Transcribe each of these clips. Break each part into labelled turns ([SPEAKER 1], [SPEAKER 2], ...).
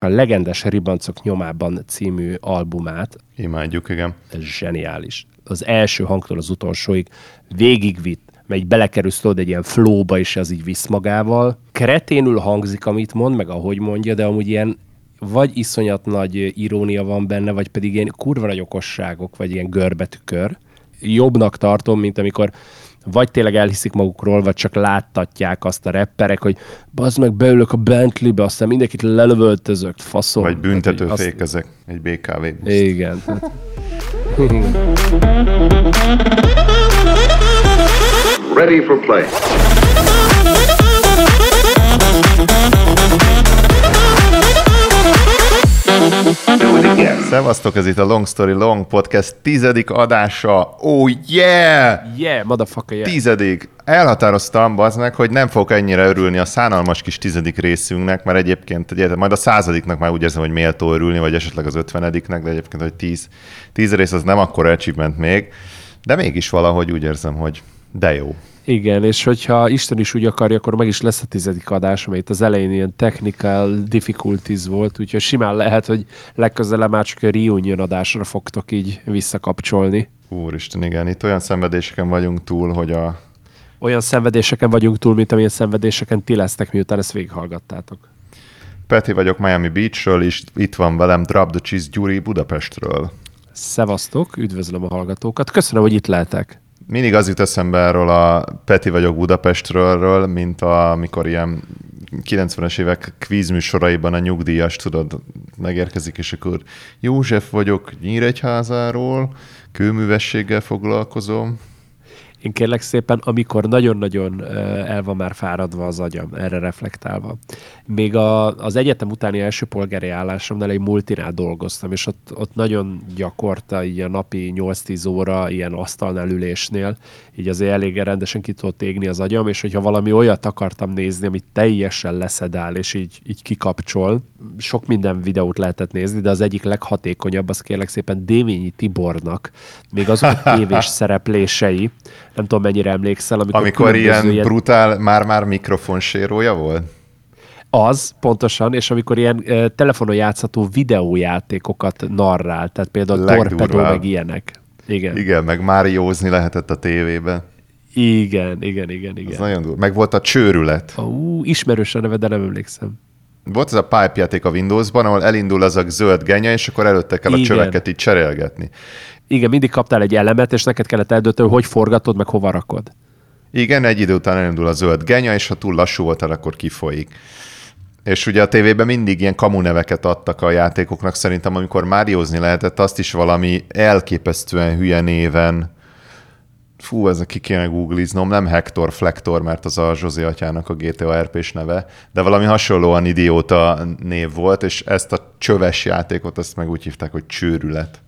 [SPEAKER 1] a legendás Ribancok nyomában című albumát.
[SPEAKER 2] Imádjuk, igen.
[SPEAKER 1] Ez zseniális. Az első hangtól az utolsóig végigvitt, megy belekerülsz tudod egy ilyen flowba, és az így visz magával. Kreténül hangzik, amit mond, meg ahogy mondja, de amúgy ilyen vagy iszonyat nagy irónia van benne, vagy pedig ilyen kurva nagy okosságok, vagy ilyen görbetükör. Jobbnak tartom, mint amikor vagy tényleg elhiszik magukról, vagy csak láttatják azt a repperek, hogy bazd meg, beülök a Bentley-be, aztán mindenkit lelövöltözök, faszom.
[SPEAKER 2] Vagy büntető azt... fékezek egy BKV
[SPEAKER 1] buszt. Igen. Ready for play.
[SPEAKER 2] Szevasztok, ez itt a Long Story Long Podcast tizedik adása. Oh yeah!
[SPEAKER 1] Yeah, motherfucker, yeah.
[SPEAKER 2] Tizedik. Elhatároztam, bazd meg, hogy nem fogok ennyire örülni a szánalmas kis tizedik részünknek, mert egyébként ugye, majd a századiknak már úgy érzem, hogy méltó örülni, vagy esetleg az ötvenediknek, de egyébként, hogy tíz, tíz rész az nem akkor achievement még, de mégis valahogy úgy érzem, hogy de jó.
[SPEAKER 1] Igen, és hogyha Isten is úgy akarja, akkor meg is lesz a tizedik adás, amely itt az elején ilyen technical difficulties volt, úgyhogy simán lehet, hogy legközelebb már csak a reunion adásra fogtok így visszakapcsolni.
[SPEAKER 2] Úristen, igen, itt olyan szenvedéseken vagyunk túl, hogy a...
[SPEAKER 1] Olyan szenvedéseken vagyunk túl, mint amilyen szenvedéseken ti lesztek, miután ezt végighallgattátok.
[SPEAKER 2] Peti vagyok Miami Beachről, és itt van velem Drop the Cheese Gyuri Budapestről.
[SPEAKER 1] Szevasztok, üdvözlöm a hallgatókat. Köszönöm, hogy itt lehetek
[SPEAKER 2] mindig az jut eszembe erről a Peti vagyok Budapestről, mint a, amikor ilyen 90-es évek kvízműsoraiban a nyugdíjas, tudod, megérkezik, és akkor József vagyok Nyíregyházáról, kőművességgel foglalkozom,
[SPEAKER 1] én kérlek szépen, amikor nagyon-nagyon el van már fáradva az agyam, erre reflektálva. Még a, az egyetem utáni első polgári állásomnál egy multinál dolgoztam, és ott, ott nagyon gyakorta így a napi 8-10 óra ilyen asztalnál ülésnél, így azért elég rendesen ki tudott égni az agyam, és hogyha valami olyat akartam nézni, amit teljesen leszedál, és így, így kikapcsol, sok minden videót lehetett nézni, de az egyik leghatékonyabb, az kérlek szépen Dévényi Tibornak, még azok a tévés szereplései, nem tudom mennyire emlékszel.
[SPEAKER 2] Amikor, amikor ilyen, ilyen brutál, már-már mikrofonsérója volt?
[SPEAKER 1] Az, pontosan, és amikor ilyen uh, telefonon játszható videójátékokat narrál, tehát például Torpedo, meg ilyenek.
[SPEAKER 2] Igen. Igen, meg Máriózni lehetett a tévében.
[SPEAKER 1] Igen, igen, igen, igen.
[SPEAKER 2] Ez nagyon durva. Meg volt a csőrület.
[SPEAKER 1] Ú, ismerős a neve, de nem emlékszem.
[SPEAKER 2] Volt ez a pipe játék a Windowsban, ahol elindul az a zöld genya, és akkor előtte kell Igen. a csöveket így cserélgetni.
[SPEAKER 1] Igen, mindig kaptál egy elemet, és neked kellett eldönteni, hogy forgatod, meg hova rakod.
[SPEAKER 2] Igen, egy idő után elindul a zöld genya, és ha túl lassú voltál, akkor kifolyik. És ugye a tévében mindig ilyen kamu neveket adtak a játékoknak, szerintem amikor Máriózni lehetett, azt is valami elképesztően hülye néven fú, ez ki kéne googliznom, nem Hector Flektor, mert az a Zsozé atyának a GTA RP-s neve, de valami hasonlóan idióta név volt, és ezt a csöves játékot, ezt meg úgy hívták, hogy csőrület.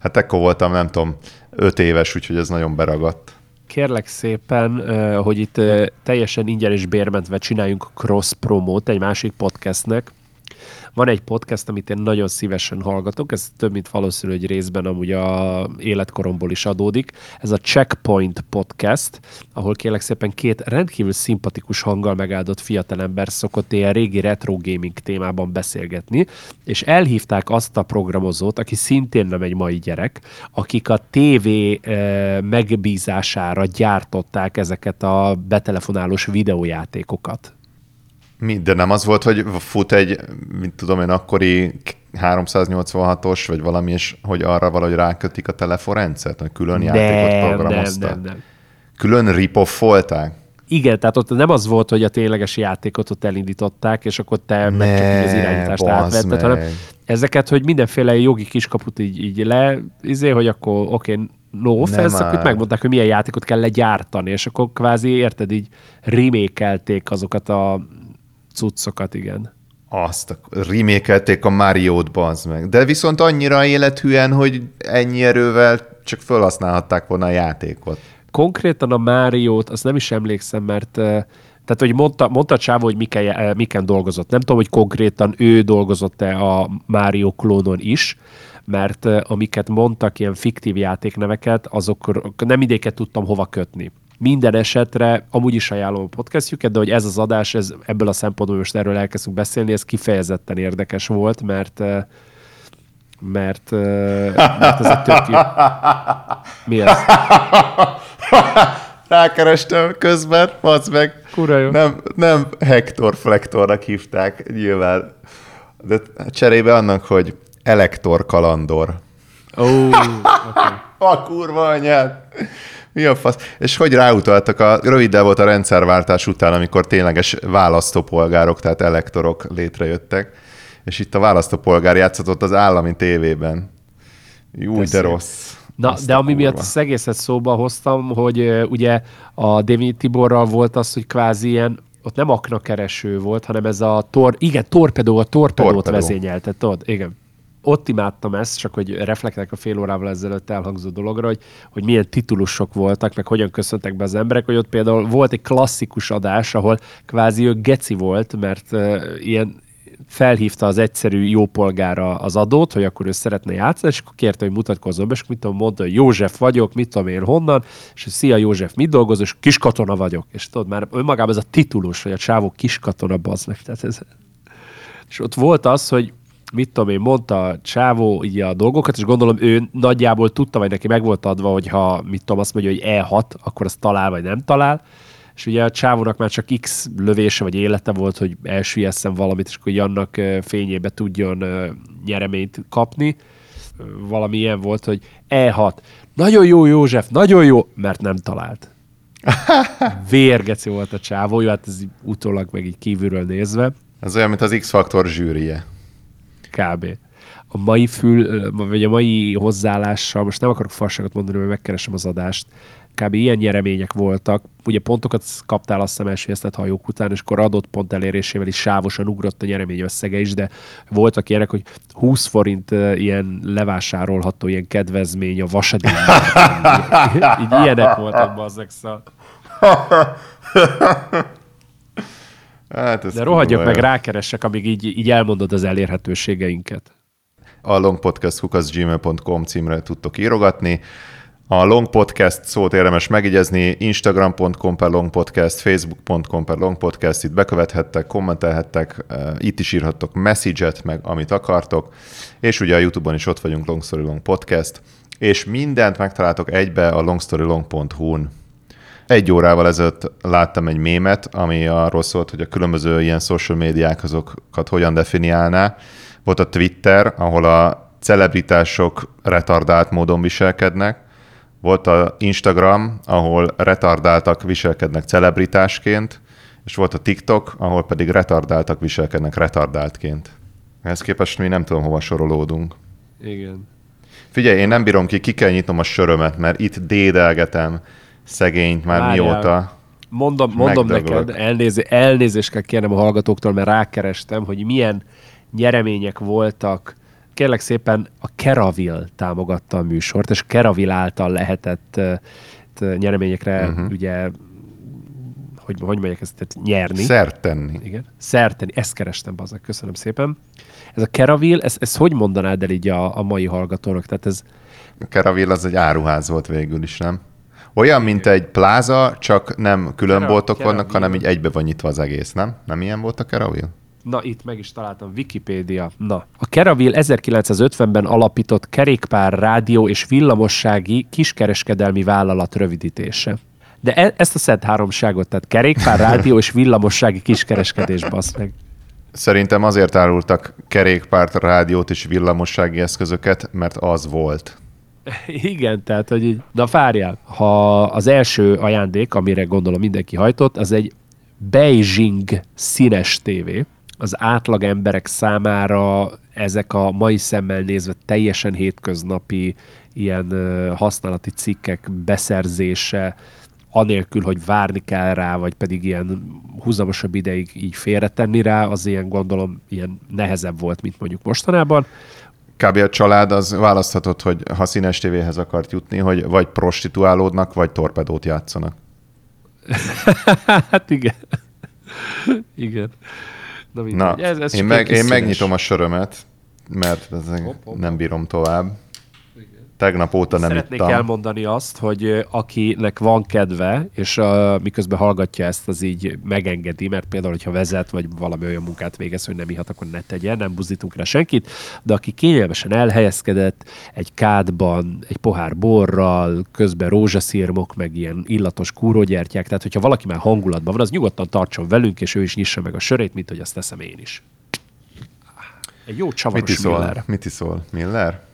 [SPEAKER 2] Hát ekkor voltam, nem tudom, öt éves, úgyhogy ez nagyon beragadt.
[SPEAKER 1] Kérlek szépen, hogy itt teljesen ingyen és bérmentve csináljunk cross promót egy másik podcastnek, van egy podcast, amit én nagyon szívesen hallgatok, ez több, mint valószínű, hogy részben amúgy a életkoromból is adódik. Ez a Checkpoint podcast, ahol kérlek szépen két rendkívül szimpatikus hanggal megáldott fiatalember szokott ilyen régi retro gaming témában beszélgetni, és elhívták azt a programozót, aki szintén nem egy mai gyerek, akik a TV eh, megbízására gyártották ezeket a betelefonálós videójátékokat.
[SPEAKER 2] Mi, de nem az volt, hogy fut egy, mint tudom én, akkori 386-os, vagy valami, és hogy arra valahogy rákötik a telefonrendszert, hogy külön nem, játékot programoztak? Nem, nem, nem. Külön ripoffolták?
[SPEAKER 1] Igen, tehát ott nem az volt, hogy a tényleges játékot ott elindították, és akkor te ne, meg csak az irányítást átvetted, hanem ezeket, hogy mindenféle jogi kiskaput így, így le, izé, hogy akkor oké, okay, no offense, akkor megmondták, hogy milyen játékot kell legyártani, és akkor kvázi, érted, így remékelték azokat a cuccokat, igen.
[SPEAKER 2] Azt, remékelték a Mario-t, bazd meg. De viszont annyira élethűen, hogy ennyi erővel csak felhasználhatták volna a játékot.
[SPEAKER 1] Konkrétan a Máriót, azt nem is emlékszem, mert tehát, hogy mondta, mondta Csávó, hogy miken, miken dolgozott. Nem tudom, hogy konkrétan ő dolgozott-e a Mario klónon is, mert amiket mondtak, ilyen fiktív játékneveket, azok nem idéket tudtam hova kötni. Minden esetre amúgy is ajánlom a podcastjüket, de hogy ez az adás, ez, ebből a szempontból most erről elkezdünk beszélni, ez kifejezetten érdekes volt, mert eh, mert, eh, mert ez egy tök jó... Mi ez?
[SPEAKER 2] Rákerestem közben, fasz meg.
[SPEAKER 1] Kura jó.
[SPEAKER 2] Nem, nem Hector Flektornak hívták, nyilván. De cserébe annak, hogy Elektor Kalandor.
[SPEAKER 1] Ó, okay.
[SPEAKER 2] A kurva anyád! Mi a fasz? És hogy ráutaltak, a, röviddel volt a rendszerváltás után, amikor tényleges választópolgárok, tehát elektorok létrejöttek, és itt a választópolgár játszott az állami tévében. Jó, de rossz.
[SPEAKER 1] Na,
[SPEAKER 2] Azt
[SPEAKER 1] de ami miatt
[SPEAKER 2] kurva.
[SPEAKER 1] az egészet szóba hoztam, hogy ugye a David Tiborral volt az, hogy kvázi ilyen, ott nem aknakereső volt, hanem ez a tor, igen, torpedó, a torpedót
[SPEAKER 2] Torpedó.
[SPEAKER 1] vezényelte, tudod? Igen. Ott imádtam ezt, csak hogy reflektálok a fél órával ezelőtt elhangzó dologra, hogy, hogy milyen titulusok voltak, meg hogyan köszöntek be az emberek, hogy ott például volt egy klasszikus adás, ahol kvázi ő geci volt, mert uh, ilyen felhívta az egyszerű jópolgára az adót, hogy akkor ő szeretne játszani, és akkor kérte, hogy mutatkozzon be, és mit tudom, mondta, hogy József vagyok, mit tudom én honnan, és hogy szia József, mit dolgozol, és kiskatona vagyok. És tudod, már önmagában ez a titulus, hogy a csávó kiskatona meg. Tehát ez... És ott volt az, hogy mit tudom én, mondta a csávó így a dolgokat, és gondolom ő nagyjából tudta, vagy neki meg volt adva, hogy ha mit tudom, azt mondja, hogy E6, akkor azt talál, vagy nem talál. És ugye a csávónak már csak X lövése vagy élete volt, hogy elsüllyeszem valamit, és akkor így annak fényébe tudjon nyereményt kapni. Valami ilyen volt, hogy E6. Nagyon jó József, nagyon jó, mert nem talált. Vérgeci volt a csávó, jó, hát ez utólag meg így kívülről nézve.
[SPEAKER 2] Ez olyan, mint az X-faktor zsűrije.
[SPEAKER 1] Kb. A mai fül, vagy a mai hozzáállással, most nem akarok fasságot mondani, mert megkeresem az adást, kb. ilyen nyeremények voltak. Ugye pontokat kaptál azt hiszem elsőjeztett hajók után, és akkor adott pont elérésével is sávosan ugrott a nyeremény összege is, de voltak ilyenek, hogy 20 forint ilyen levásárolható ilyen kedvezmény a vasadény. így, így ilyenek voltak bazzek, szóval.
[SPEAKER 2] Hát ez
[SPEAKER 1] De rohadjak meg,
[SPEAKER 2] jó.
[SPEAKER 1] rákeressek, amíg így, így elmondod az elérhetőségeinket.
[SPEAKER 2] A longpodcast.gmail.com címre tudtok írogatni. A Long Podcast szót érdemes megjegyezni, instagram.com per longpodcast, facebook.com per longpodcast, itt bekövethettek, kommentelhettek, eh, itt is írhattok message-et, meg amit akartok, és ugye a Youtube-on is ott vagyunk Long Story Long Podcast, és mindent megtaláltok egybe a longstorylong.hu-n. Egy órával ezelőtt láttam egy mémet, ami arról szólt, hogy a különböző ilyen social médiák azokat hogyan definiálná. Volt a Twitter, ahol a celebritások retardált módon viselkednek, volt a Instagram, ahol retardáltak viselkednek celebritásként, és volt a TikTok, ahol pedig retardáltak viselkednek retardáltként. Ehhez képest mi nem tudom, hova sorolódunk.
[SPEAKER 1] Igen.
[SPEAKER 2] Figyelj, én nem bírom ki, ki kell nyitnom a sörömet, mert itt dédelgetem szegényt már
[SPEAKER 1] Várjál.
[SPEAKER 2] mióta.
[SPEAKER 1] Mondom, mondom
[SPEAKER 2] Megdöglök.
[SPEAKER 1] neked, elnézé, elnézést kell kérnem a hallgatóktól, mert rákerestem, hogy milyen nyeremények voltak. Kérlek szépen a Keravil támogatta a műsort, és Keravil által lehetett nyereményekre uh-huh. ugye, hogy, hogy mondják ezt, tehát nyerni.
[SPEAKER 2] Szert tenni.
[SPEAKER 1] Igen. Szerteni, ezt kerestem, baznak, köszönöm szépen. Ez a Keravil, ez, ez hogy mondanád el így a, a mai hallgatónak? Tehát ez,
[SPEAKER 2] A Keravil az egy áruház volt végül is, nem? Olyan, mint egy pláza, csak nem külön boltok vannak, hanem így egybe van nyitva az egész, nem? Nem ilyen volt a Keravil?
[SPEAKER 1] Na, itt meg is találtam, Wikipédia. Na. A Keravil 1950-ben alapított kerékpár, rádió és villamossági kiskereskedelmi vállalat rövidítése. De e- ezt a szent háromságot, tehát kerékpár, rádió és villamossági kiskereskedés, basz meg.
[SPEAKER 2] Szerintem azért árultak kerékpárt, rádiót és villamossági eszközöket, mert az volt.
[SPEAKER 1] Igen, tehát, hogy így, na várjál, ha az első ajándék, amire gondolom mindenki hajtott, az egy Beijing színes tévé, az átlag emberek számára ezek a mai szemmel nézve teljesen hétköznapi ilyen használati cikkek beszerzése, anélkül, hogy várni kell rá, vagy pedig ilyen húzamosabb ideig így félretenni rá, az ilyen gondolom ilyen nehezebb volt, mint mondjuk mostanában.
[SPEAKER 2] Kb. a család az választhatott, hogy ha színes tévéhez akart jutni, hogy vagy prostituálódnak, vagy torpedót játszanak.
[SPEAKER 1] Hát igen. igen. Na.
[SPEAKER 2] Na,
[SPEAKER 1] ez, ez
[SPEAKER 2] én, meg, én megnyitom a sörömet, mert
[SPEAKER 1] Hopp, hopp.
[SPEAKER 2] nem bírom tovább. Tegnap óta nem
[SPEAKER 1] Szeretnék
[SPEAKER 2] ittam.
[SPEAKER 1] elmondani azt, hogy akinek van kedve, és uh, miközben hallgatja ezt, az így megengedi, mert például, hogyha vezet, vagy valami olyan munkát végez, hogy nem ihat, akkor ne tegye, nem buzdítunk rá senkit, de aki kényelmesen elhelyezkedett egy kádban, egy pohár borral, közben rózsaszírmok, meg ilyen illatos kúrógyertyák, tehát hogyha valaki már hangulatban van, az nyugodtan tartson velünk, és ő is nyissa meg a sörét, mint hogy azt teszem én is. Egy jó
[SPEAKER 2] Mit
[SPEAKER 1] csavaros
[SPEAKER 2] iszol?
[SPEAKER 1] Miller.
[SPEAKER 2] Mit iszol? Miller?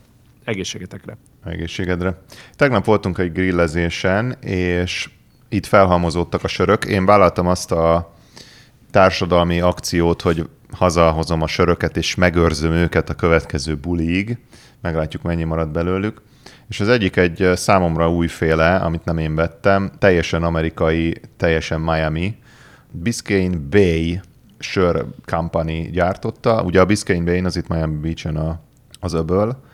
[SPEAKER 1] Egészségetekre.
[SPEAKER 2] Egészségedre. Tegnap voltunk egy grillezésen, és itt felhalmozódtak a sörök. Én vállaltam azt a társadalmi akciót, hogy hazahozom a söröket, és megőrzöm őket a következő buliig. Meglátjuk, mennyi marad belőlük. És az egyik egy számomra újféle, amit nem én vettem, teljesen amerikai, teljesen Miami. Biscayne Bay sör company gyártotta. Ugye a Biscayne Bay az itt Miami Beach-en a, az öböl,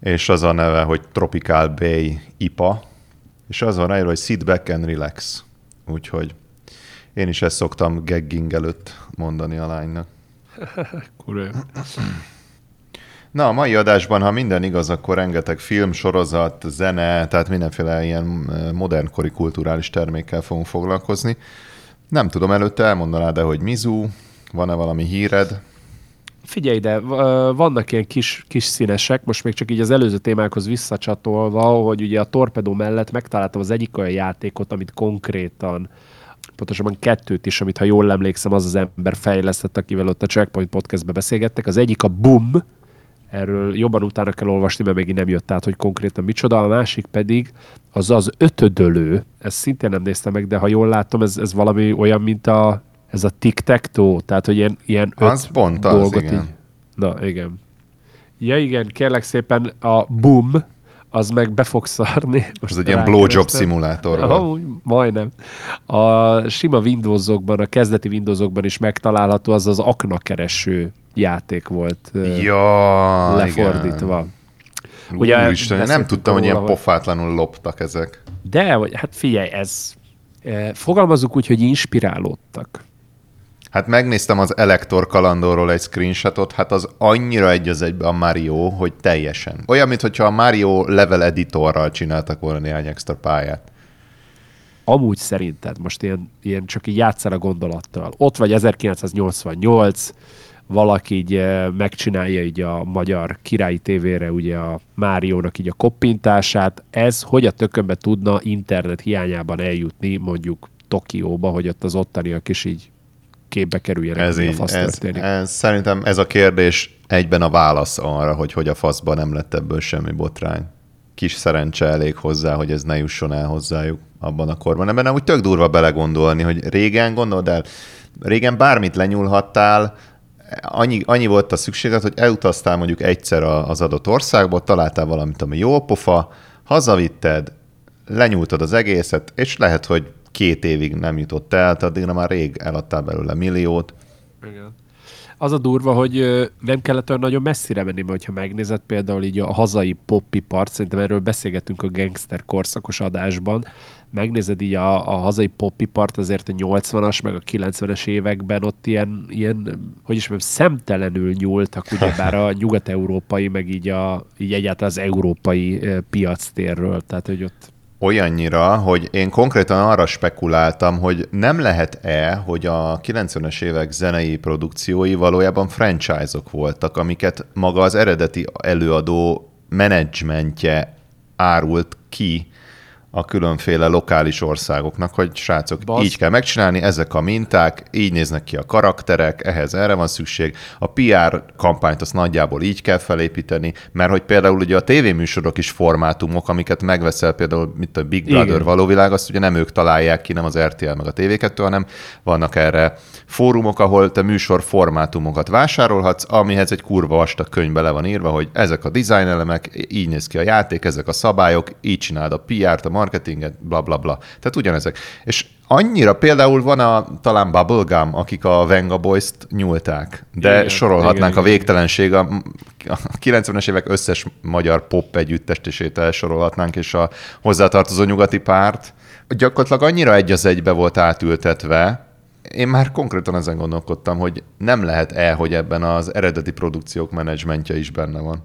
[SPEAKER 2] és az a neve, hogy Tropical Bay IPA, és az van ráírva, hogy sit back and relax. Úgyhogy én is ezt szoktam gagging előtt mondani a lánynak.
[SPEAKER 1] Kurva.
[SPEAKER 2] Na, a mai adásban, ha minden igaz, akkor rengeteg film, sorozat, zene, tehát mindenféle ilyen eh, modernkori kulturális termékkel fogunk foglalkozni. Nem tudom, előtte elmondanád de hogy Mizu, van-e valami híred?
[SPEAKER 1] Figyelj ide, v- vannak ilyen kis, kis színesek, most még csak így az előző témákhoz visszacsatolva, hogy ugye a Torpedo mellett megtaláltam az egyik olyan játékot, amit konkrétan, pontosabban kettőt is, amit ha jól emlékszem, az az ember fejlesztett, akivel ott a Checkpoint podcastbe beszélgettek. Az egyik a Boom, erről jobban utána kell olvasni, mert még nem jött át, hogy konkrétan micsoda, a másik pedig az az ötödölő, ezt szintén nem néztem meg, de ha jól látom, ez, ez valami olyan, mint a, ez a tic-tac-toe, tehát hogy ilyen, ilyen öt
[SPEAKER 2] Az pont az, igen.
[SPEAKER 1] Na, igen. Ja, igen, kérlek szépen a Boom, az meg be fog szarni. Most
[SPEAKER 2] Ez egy ilyen blowjob szimulátor.
[SPEAKER 1] Amúgy, majdnem. A sima Windowsokban, a kezdeti Windowsokban is megtalálható, az az aknakereső játék volt
[SPEAKER 2] Ja,
[SPEAKER 1] lefordítva.
[SPEAKER 2] Igen.
[SPEAKER 1] Ugye
[SPEAKER 2] Úristen, nem tudtam, hogy ilyen pofátlanul loptak ezek.
[SPEAKER 1] De, hát figyelj, ez fogalmazunk úgy, hogy inspirálódtak.
[SPEAKER 2] Hát megnéztem az Elektor kalandorról egy screenshotot, hát az annyira egy az egybe a Mario, hogy teljesen. Olyan, mintha a Mario level editorral csináltak volna néhány extra pályát.
[SPEAKER 1] Amúgy szerinted, most ilyen, ilyen csak így játszál a gondolattal. Ott vagy 1988, valaki így eh, megcsinálja így a magyar királyi tévére ugye a Máriónak így a koppintását. Ez hogy a tökönbe tudna internet hiányában eljutni mondjuk Tokióba, hogy ott az ottaniak is így képbe kerüljenek,
[SPEAKER 2] Ez,
[SPEAKER 1] mi a
[SPEAKER 2] így,
[SPEAKER 1] fasz
[SPEAKER 2] ez,
[SPEAKER 1] történik.
[SPEAKER 2] ez, szerintem ez a kérdés egyben a válasz arra, hogy hogy a faszban nem lett ebből semmi botrány. Kis szerencse elég hozzá, hogy ez ne jusson el hozzájuk abban a korban. Ebben úgy tök durva belegondolni, hogy régen gondold el, régen bármit lenyúlhattál, annyi, annyi volt a szükséglet, hogy elutaztál mondjuk egyszer az adott országba, találtál valamit, ami jó pofa, hazavitted, lenyúltad az egészet, és lehet, hogy két évig nem jutott el, tehát addigra már rég eladtál belőle milliót.
[SPEAKER 1] Igen. Az a durva, hogy nem kellett olyan nagyon messzire menni, mert ha megnézed például így a hazai poppipart, szerintem erről beszélgettünk a gangster korszakos adásban, megnézed így a, a hazai poppipart azért a 80-as, meg a 90-es években ott ilyen, ilyen hogy is mondjam, szemtelenül nyúltak, ugyebár a nyugat-európai, meg így, a, így egyáltalán az európai piactérről, tehát hogy ott
[SPEAKER 2] Olyannyira, hogy én konkrétan arra spekuláltam, hogy nem lehet-e, hogy a 90-es évek zenei produkciói valójában franchise-ok voltak, amiket maga az eredeti előadó menedzsmentje árult ki a különféle lokális országoknak, hogy srácok,
[SPEAKER 1] Basz.
[SPEAKER 2] így kell megcsinálni, ezek a minták, így néznek ki a karakterek, ehhez erre van szükség. A PR kampányt azt nagyjából így kell felépíteni, mert hogy például ugye a tévéműsorok is formátumok, amiket megveszel például, mint a Big Brother
[SPEAKER 1] Igen.
[SPEAKER 2] való világ, azt ugye nem ők találják ki, nem az RTL meg a TV2, hanem vannak erre fórumok, ahol te műsor formátumokat vásárolhatsz, amihez egy kurva vastag könyvbe le van írva, hogy ezek a design elemek, így néz ki a játék, ezek a szabályok, így csináld a PR-t, a marketinget, bla bla bla. Tehát ugyanezek. És annyira például van a talán Bubblegum, akik a Venga Boys-t nyúlták, de
[SPEAKER 1] Igen,
[SPEAKER 2] sorolhatnánk
[SPEAKER 1] igen,
[SPEAKER 2] a végtelenség, a, a 90-es évek összes magyar pop együttesését elsorolhatnánk, és a hozzátartozó nyugati párt gyakorlatilag annyira egy az egybe volt átültetve, én már konkrétan ezen gondolkodtam, hogy nem lehet el, hogy ebben az eredeti produkciók menedzsmentje is benne van.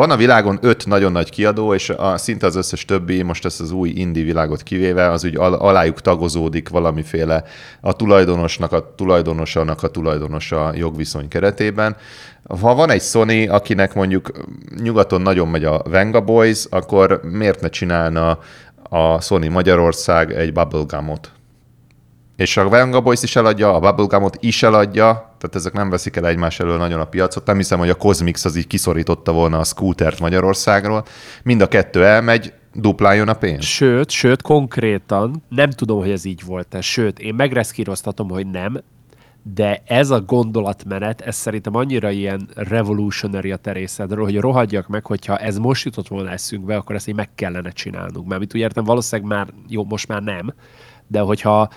[SPEAKER 2] Van a világon öt nagyon nagy kiadó, és a, szinte az összes többi, most ezt az új indie világot kivéve, az úgy al, alájuk tagozódik valamiféle a tulajdonosnak, a tulajdonosának a tulajdonosa jogviszony keretében. Ha van egy Sony, akinek mondjuk nyugaton nagyon megy a Venga Boys, akkor miért ne csinálna a Sony Magyarország egy bubblegumot? És a Venga Boys is eladja, a Bubblegumot is eladja, tehát ezek nem veszik el egymás elől nagyon a piacot. Nem hiszem, hogy a Cosmix az így kiszorította volna a scootert Magyarországról. Mind a kettő elmegy, dupláljon a pénz.
[SPEAKER 1] Sőt, sőt, konkrétan nem tudom, hogy ez így volt-e. Sőt, én megreszkíroztatom, hogy nem, de ez a gondolatmenet, ez szerintem annyira ilyen revolutionary a terészedről, hogy rohadjak meg, hogyha ez most jutott volna eszünkbe, akkor ezt így meg kellene csinálnunk. Mert mit úgy értem, valószínűleg már, jó, most már nem, de hogyha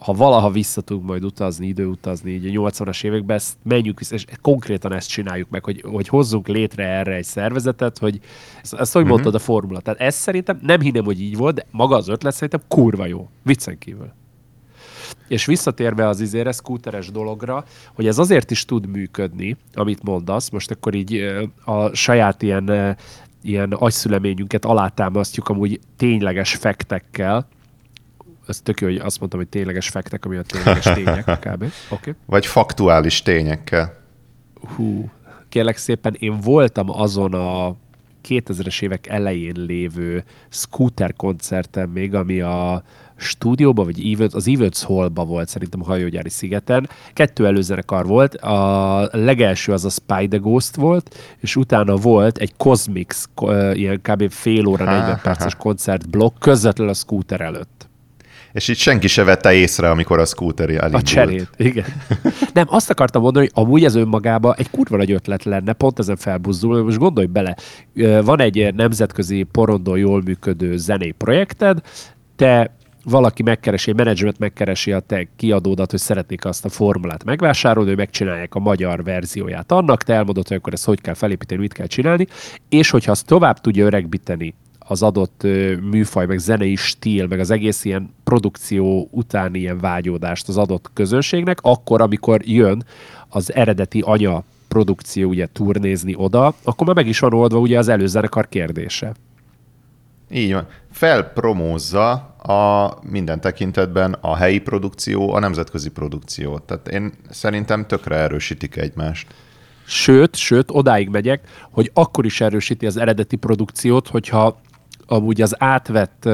[SPEAKER 1] ha valaha vissza tudunk majd utazni, időutazni így a 80-as években, ezt menjünk vissza, és konkrétan ezt csináljuk meg, hogy, hogy hozzunk létre erre egy szervezetet, hogy ezt, ezt hogy uh-huh. mondtad a formula. Tehát ez szerintem nem hinném, hogy így volt, de maga az ötlet szerintem kurva jó. Viccen kívül. És visszatérve az izére, scooteres dologra, hogy ez azért is tud működni, amit mondasz, most akkor így a saját ilyen, ilyen agyszüleményünket alátámasztjuk amúgy tényleges fektekkel, ez tök jó, hogy azt mondtam, hogy tényleges fektek, ami a tényleges tények kb. Okay.
[SPEAKER 2] Vagy faktuális tényekkel.
[SPEAKER 1] Hú, kérlek szépen, én voltam azon a 2000-es évek elején lévő scooter koncerten még, ami a stúdióban, vagy Events, az Events Hallba volt szerintem a hajógyári szigeten. Kettő előzenekar volt, a legelső az a Spider Ghost volt, és utána volt egy Cosmix, ilyen kb. fél óra, 40 perces koncertblokk közvetlenül a scooter előtt.
[SPEAKER 2] És itt senki se vette észre, amikor a scooter elindult.
[SPEAKER 1] A cserét, igen. Nem, azt akartam mondani, hogy amúgy ez önmagában egy kurva nagy ötlet lenne, pont ezen felbuzdul, most gondolj bele, van egy nemzetközi porondon jól működő zenei projekted, te valaki megkeresi, menedzsment megkeresi a te kiadódat, hogy szeretnék azt a formulát megvásárolni, ő megcsinálják a magyar verzióját annak, te elmondod, hogy akkor ezt hogy kell felépíteni, mit kell csinálni, és hogyha azt tovább tudja öregbíteni az adott műfaj, meg zenei stíl, meg az egész ilyen produkció utáni ilyen vágyódást az adott közönségnek, akkor, amikor jön az eredeti anya produkció ugye turnézni oda, akkor már meg is van oldva ugye az előzenekar kérdése.
[SPEAKER 2] Így van. Felpromózza a minden tekintetben a helyi produkció, a nemzetközi produkció. Tehát én szerintem tökre erősítik egymást.
[SPEAKER 1] Sőt, sőt, odáig megyek, hogy akkor is erősíti az eredeti produkciót, hogyha amúgy az átvett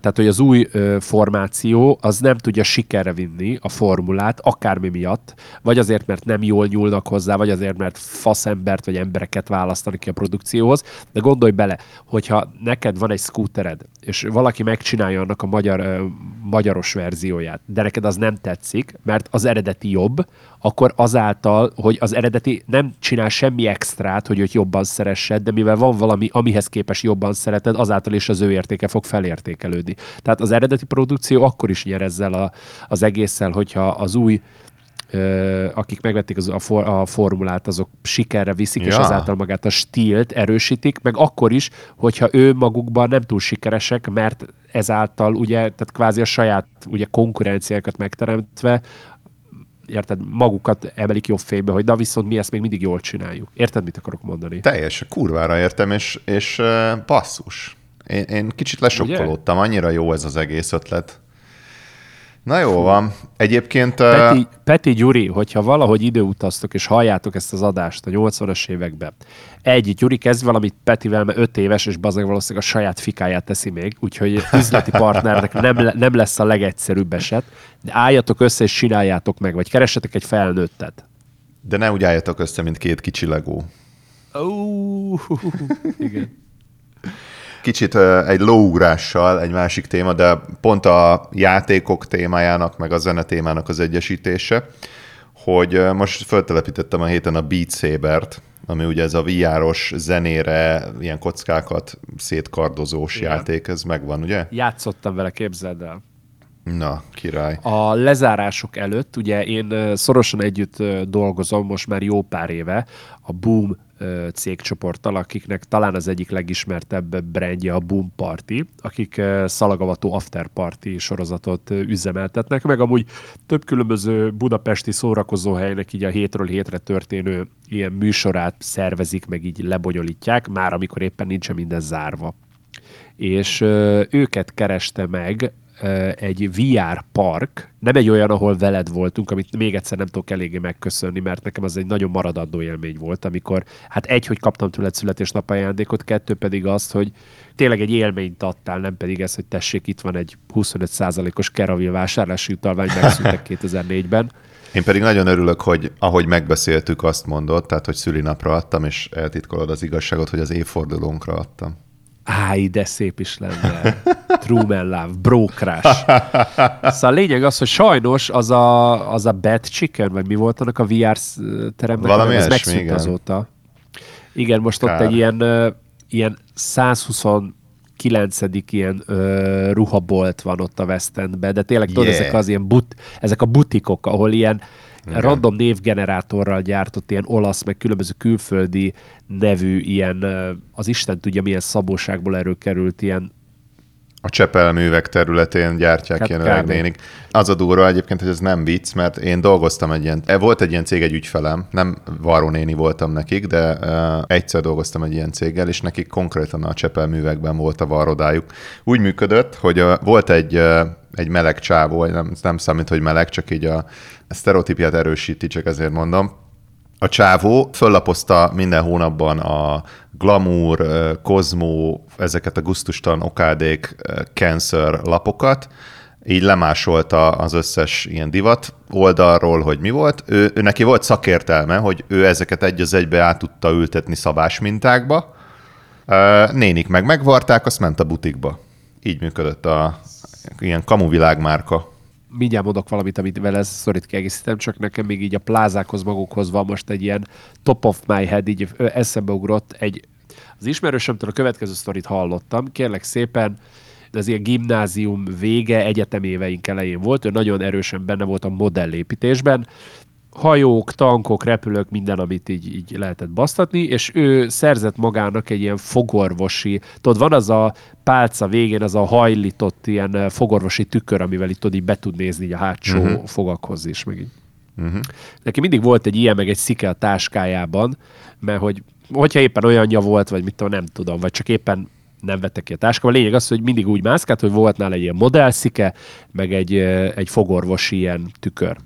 [SPEAKER 1] tehát hogy az új formáció az nem tudja sikerre vinni a formulát, akármi miatt, vagy azért, mert nem jól nyúlnak hozzá, vagy azért, mert faszembert vagy embereket választani ki a produkcióhoz. De gondolj bele, hogyha neked van egy scootered, és valaki megcsinálja annak a magyar, magyaros verzióját, de neked az nem tetszik, mert az eredeti jobb, akkor azáltal, hogy az eredeti nem csinál semmi extrát, hogy őt jobban szeressed, de mivel van valami, amihez képest jobban szereted, azáltal is az ő értéke fog felértékelődni. Tehát az eredeti produkció akkor is nyer ezzel a, az egésszel, hogyha az új akik megvették az, a, for, a formulát, azok sikerre viszik, ja. és azáltal magát a stílt erősítik, meg akkor is, hogyha ő magukban nem túl sikeresek, mert ezáltal ugye, tehát kvázi a saját ugye konkurenciákat megteremtve érted, magukat emelik jobb fénybe, hogy na viszont mi ezt még mindig jól csináljuk. Érted, mit akarok mondani?
[SPEAKER 2] Teljes, kurvára értem, és, és basszus. Én, én kicsit lesokkolódtam, annyira jó ez az egész ötlet. Na jó van. Egyébként...
[SPEAKER 1] Peti. Peti Gyuri, hogyha valahogy időutaztok és halljátok ezt az adást a 80-as években, egy, Gyuri kezd valamit Petivel, mert öt éves, és bazeg valószínűleg a saját fikáját teszi még, úgyhogy üzleti partnernek nem, nem lesz a legegyszerűbb eset, de álljatok össze és csináljátok meg, vagy keressetek egy felnőttet.
[SPEAKER 2] De ne úgy álljatok össze, mint két kicsi legó.
[SPEAKER 1] Uh, igen.
[SPEAKER 2] Kicsit egy lóugrással egy másik téma, de pont a játékok témájának, meg a zene témának az egyesítése, hogy most föltelepítettem a héten a Beat Saber-t, ami ugye ez a VR-os zenére ilyen kockákat szétkardozós Igen. játék, ez megvan, ugye?
[SPEAKER 1] Játszottam vele, képzeld el.
[SPEAKER 2] Na, király.
[SPEAKER 1] A lezárások előtt, ugye én szorosan együtt dolgozom most már jó pár éve a Boom cégcsoporttal, akiknek talán az egyik legismertebb brandje a Boom Party, akik szalagavató after party sorozatot üzemeltetnek, meg amúgy több különböző budapesti szórakozóhelynek így a hétről hétre történő ilyen műsorát szervezik, meg így lebonyolítják, már amikor éppen nincsen minden zárva. És őket kereste meg egy VR park, nem egy olyan, ahol veled voltunk, amit még egyszer nem tudok eléggé megköszönni, mert nekem az egy nagyon maradandó élmény volt, amikor hát egy, hogy kaptam tőled születésnap ajándékot, kettő pedig azt, hogy tényleg egy élményt adtál, nem pedig ez, hogy tessék, itt van egy 25%-os Keravil vásárlási utalvány, megszűntek 2004-ben.
[SPEAKER 2] Én pedig nagyon örülök, hogy ahogy megbeszéltük, azt mondott, tehát hogy szülinapra adtam, és eltitkolod az igazságot, hogy az évfordulónkra adtam.
[SPEAKER 1] Áj, de szép is lenne. Truman Love, Bro. Szóval a lényeg az, hogy sajnos az a, az a Bad Chicken, vagy mi volt annak a VR teremnek,
[SPEAKER 2] Valami
[SPEAKER 1] ez
[SPEAKER 2] megszűnt
[SPEAKER 1] igen. azóta. Igen, most Kár. ott egy ilyen, ilyen 129. ilyen uh, ruhabolt van ott a West Endben, de tényleg tudod, yeah. ezek az ilyen but, ezek a butikok, ahol ilyen igen. random névgenerátorral gyártott ilyen olasz, meg különböző külföldi nevű ilyen, az Isten tudja milyen szabóságból erről került ilyen
[SPEAKER 2] a Csepel művek területén gyártják hát ilyen öregnénik. Az a durva egyébként, hogy ez nem vicc, mert én dolgoztam egy ilyen, volt egy ilyen cég, egy ügyfelem, nem varrónéni voltam nekik, de uh, egyszer dolgoztam egy ilyen céggel, és nekik konkrétan a Csepel művekben volt a varrodájuk. Úgy működött, hogy uh, volt egy, uh, egy meleg csávó, nem, nem számít, hogy meleg, csak így a sztereotípiát erősíti, csak ezért mondom. A csávó föllapozta minden hónapban a Glamour, Cosmo, ezeket a guztustalan okádék, Cancer lapokat, így lemásolta az összes ilyen divat oldalról, hogy mi volt. Ő, ő neki volt szakértelme, hogy ő ezeket egy az egybe át tudta ültetni szabás mintákba. Nénik meg megvarták, azt ment a butikba. Így működött a ilyen kamuvilág márka
[SPEAKER 1] mindjárt mondok valamit, amit vele szorít kiegészítem, csak nekem még így a plázákhoz magukhoz van most egy ilyen top of my head, így eszembe ugrott egy, az ismerősömtől a következő sztorit hallottam, kérlek szépen, de az ilyen gimnázium vége, egyeteméveink elején volt, ő nagyon erősen benne volt a modellépítésben, hajók, tankok, repülők, minden, amit így, így lehetett basztatni, és ő szerzett magának egy ilyen fogorvosi, tudod, van az a pálca végén, az a hajlított ilyen eh, fogorvosi tükör, amivel itt tudod, így be tud nézni így a hátsó uh-huh. fogakhoz is, meg így. Uh-huh. Neki mindig volt egy ilyen, meg egy szike a táskájában, mert hogy hogyha éppen olyanja volt, vagy mit tudom, nem tudom, vagy csak éppen nem vette ki a táskába. A lényeg az, hogy mindig úgy mászkált, hogy volt nála egy ilyen modellszike, meg egy, eh, egy fogorvosi ilyen tükör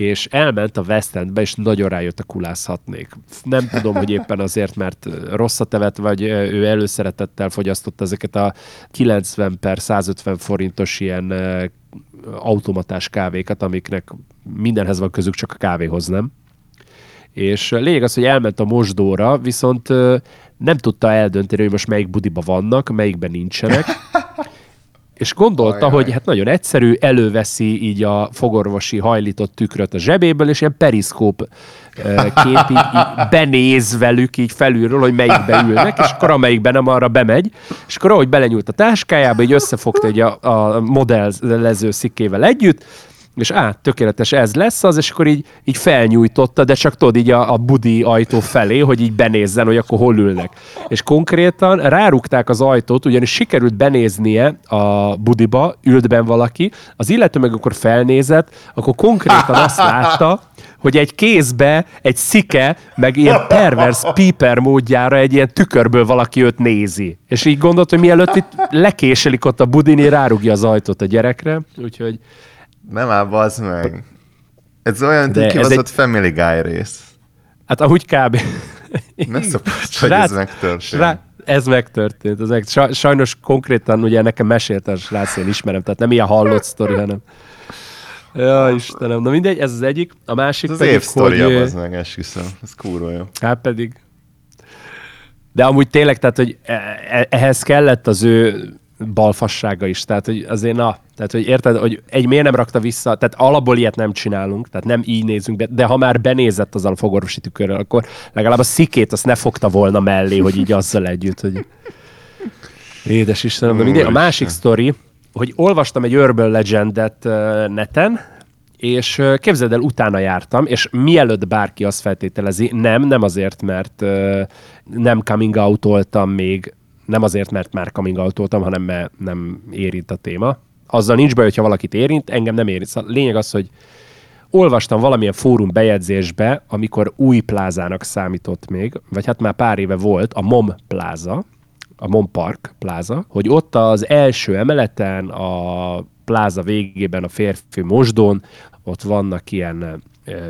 [SPEAKER 1] és elment a West Endbe, és nagyon rájött a kulászhatnék. Nem tudom, hogy éppen azért, mert rosszat evett, vagy ő előszeretettel fogyasztott ezeket a 90 per 150 forintos ilyen automatás kávékat, amiknek mindenhez van közük, csak a kávéhoz nem. És lényeg az, hogy elment a mosdóra, viszont nem tudta eldönteni, hogy most melyik budiba vannak, melyikben nincsenek. És gondolta, Ajaj. hogy hát nagyon egyszerű, előveszi így a fogorvosi hajlított tükröt a zsebéből, és ilyen periszkóp kép így, így benéz velük így felülről, hogy melyikbe ülnek, és akkor amelyikben nem arra bemegy, és akkor ahogy belenyúlt a táskájába, így összefogta egy a, a modellező szikkével együtt, és á, tökéletes, ez lesz az, és akkor így, így felnyújtotta, de csak tudod így a, a budi ajtó felé, hogy így benézzen, hogy akkor hol ülnek. És konkrétan rárukták az ajtót, ugyanis sikerült benéznie a budiba, ült ben valaki, az illető meg akkor felnézett, akkor konkrétan azt látta, hogy egy kézbe, egy szike, meg ilyen pervers piper módjára egy ilyen tükörből valaki őt nézi. És így gondolt, hogy mielőtt itt lekéselik ott a budini, rárugja az ajtót a gyerekre, úgyhogy
[SPEAKER 2] nem áll, bazd meg. Ez olyan, mint kibaszott egy... Family Guy rész.
[SPEAKER 1] Hát ahogy kb.
[SPEAKER 2] Ne szopás, hogy ez megtörtént. Srá...
[SPEAKER 1] Ez megtörtént. Ez meg... Sajnos konkrétan ugye nekem mesélte a srác, én ismerem, tehát nem ilyen hallott sztori, hanem... Ja, Istenem. Na mindegy, ez az egyik. A másik ez
[SPEAKER 2] pedig, az év hogy... az meg, esküszöm. Ez kurva jó.
[SPEAKER 1] Hát pedig. De amúgy tényleg, tehát, hogy e- e- ehhez kellett az ő balfassága is. Tehát, hogy azért na, tehát, hogy érted, hogy egy miért nem rakta vissza, tehát alapból ilyet nem csinálunk, tehát nem így nézünk be, de ha már benézett az a fogorvosi tükörrel, akkor legalább a szikét azt ne fogta volna mellé, hogy így azzal együtt, hogy édes Istenem, de mindegy. A másik sztori, hogy olvastam egy Urban Legendet neten, és képzeld el, utána jártam, és mielőtt bárki azt feltételezi, nem, nem azért, mert nem coming out még, nem azért, mert már coming out hanem mert nem érint a téma. Azzal nincs baj, hogyha valakit érint, engem nem érint. Szóval lényeg az, hogy olvastam valamilyen fórum bejegyzésbe, amikor új plázának számított még, vagy hát már pár éve volt, a MOM pláza, a MOM Park pláza, hogy ott az első emeleten, a pláza végében, a férfi mosdón, ott vannak ilyen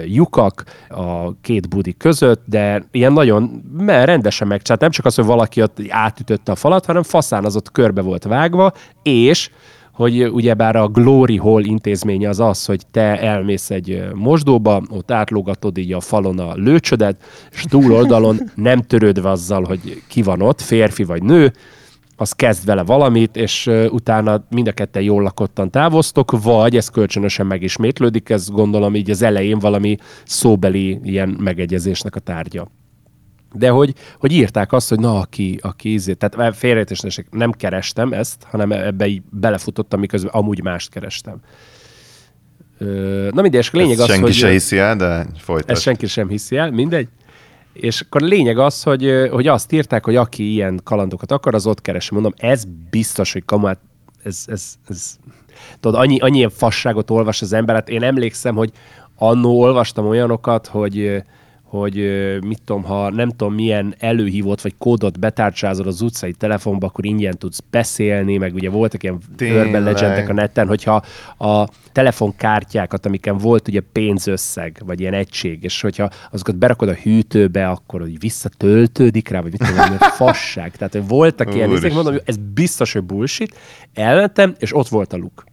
[SPEAKER 1] lyukak a két budi között, de ilyen nagyon mert rendesen megcsinált. Nem csak az, hogy valaki ott átütötte a falat, hanem faszán az ott körbe volt vágva, és hogy ugyebár a Glory Hall intézménye az az, hogy te elmész egy mosdóba, ott átlogatod így a falon a lőcsödet, és túl oldalon nem törődve azzal, hogy ki van ott, férfi vagy nő, az kezd vele valamit, és utána mind a ketten jól lakottan távoztok, vagy ez kölcsönösen megismétlődik, ez gondolom így az elején valami szóbeli ilyen megegyezésnek a tárgya. De hogy, hogy írták azt, hogy na, aki, aki ízé, tehát félrejtésnek nem kerestem ezt, hanem ebbe így belefutottam, miközben amúgy mást kerestem. Na mindegy, és lényeg
[SPEAKER 2] ezt
[SPEAKER 1] az,
[SPEAKER 2] senki
[SPEAKER 1] hogy...
[SPEAKER 2] se hiszi el, de folytasd.
[SPEAKER 1] Ezt senki sem hiszi el, mindegy. És akkor a lényeg az, hogy, hogy azt írták, hogy aki ilyen kalandokat akar, az ott keresi. Mondom, ez biztos, hogy kamát, ez, ez, ez, tudod, annyi, annyi ilyen fasságot olvas az ember. Hát én emlékszem, hogy annó olvastam olyanokat, hogy hogy mit tudom, ha nem tudom milyen előhívót vagy kódot betárcsázol az utcai telefonba, akkor ingyen tudsz beszélni, meg ugye voltak ilyen urban legendek a neten, hogyha a telefonkártyákat, amiken volt ugye pénzösszeg, vagy ilyen egység, és hogyha azokat berakod a hűtőbe, akkor hogy visszatöltődik rá, vagy mit tudom, fasság. Tehát voltak ilyen, ezek mondom, ez biztos, hogy bullshit. Elmentem, és ott volt a luk.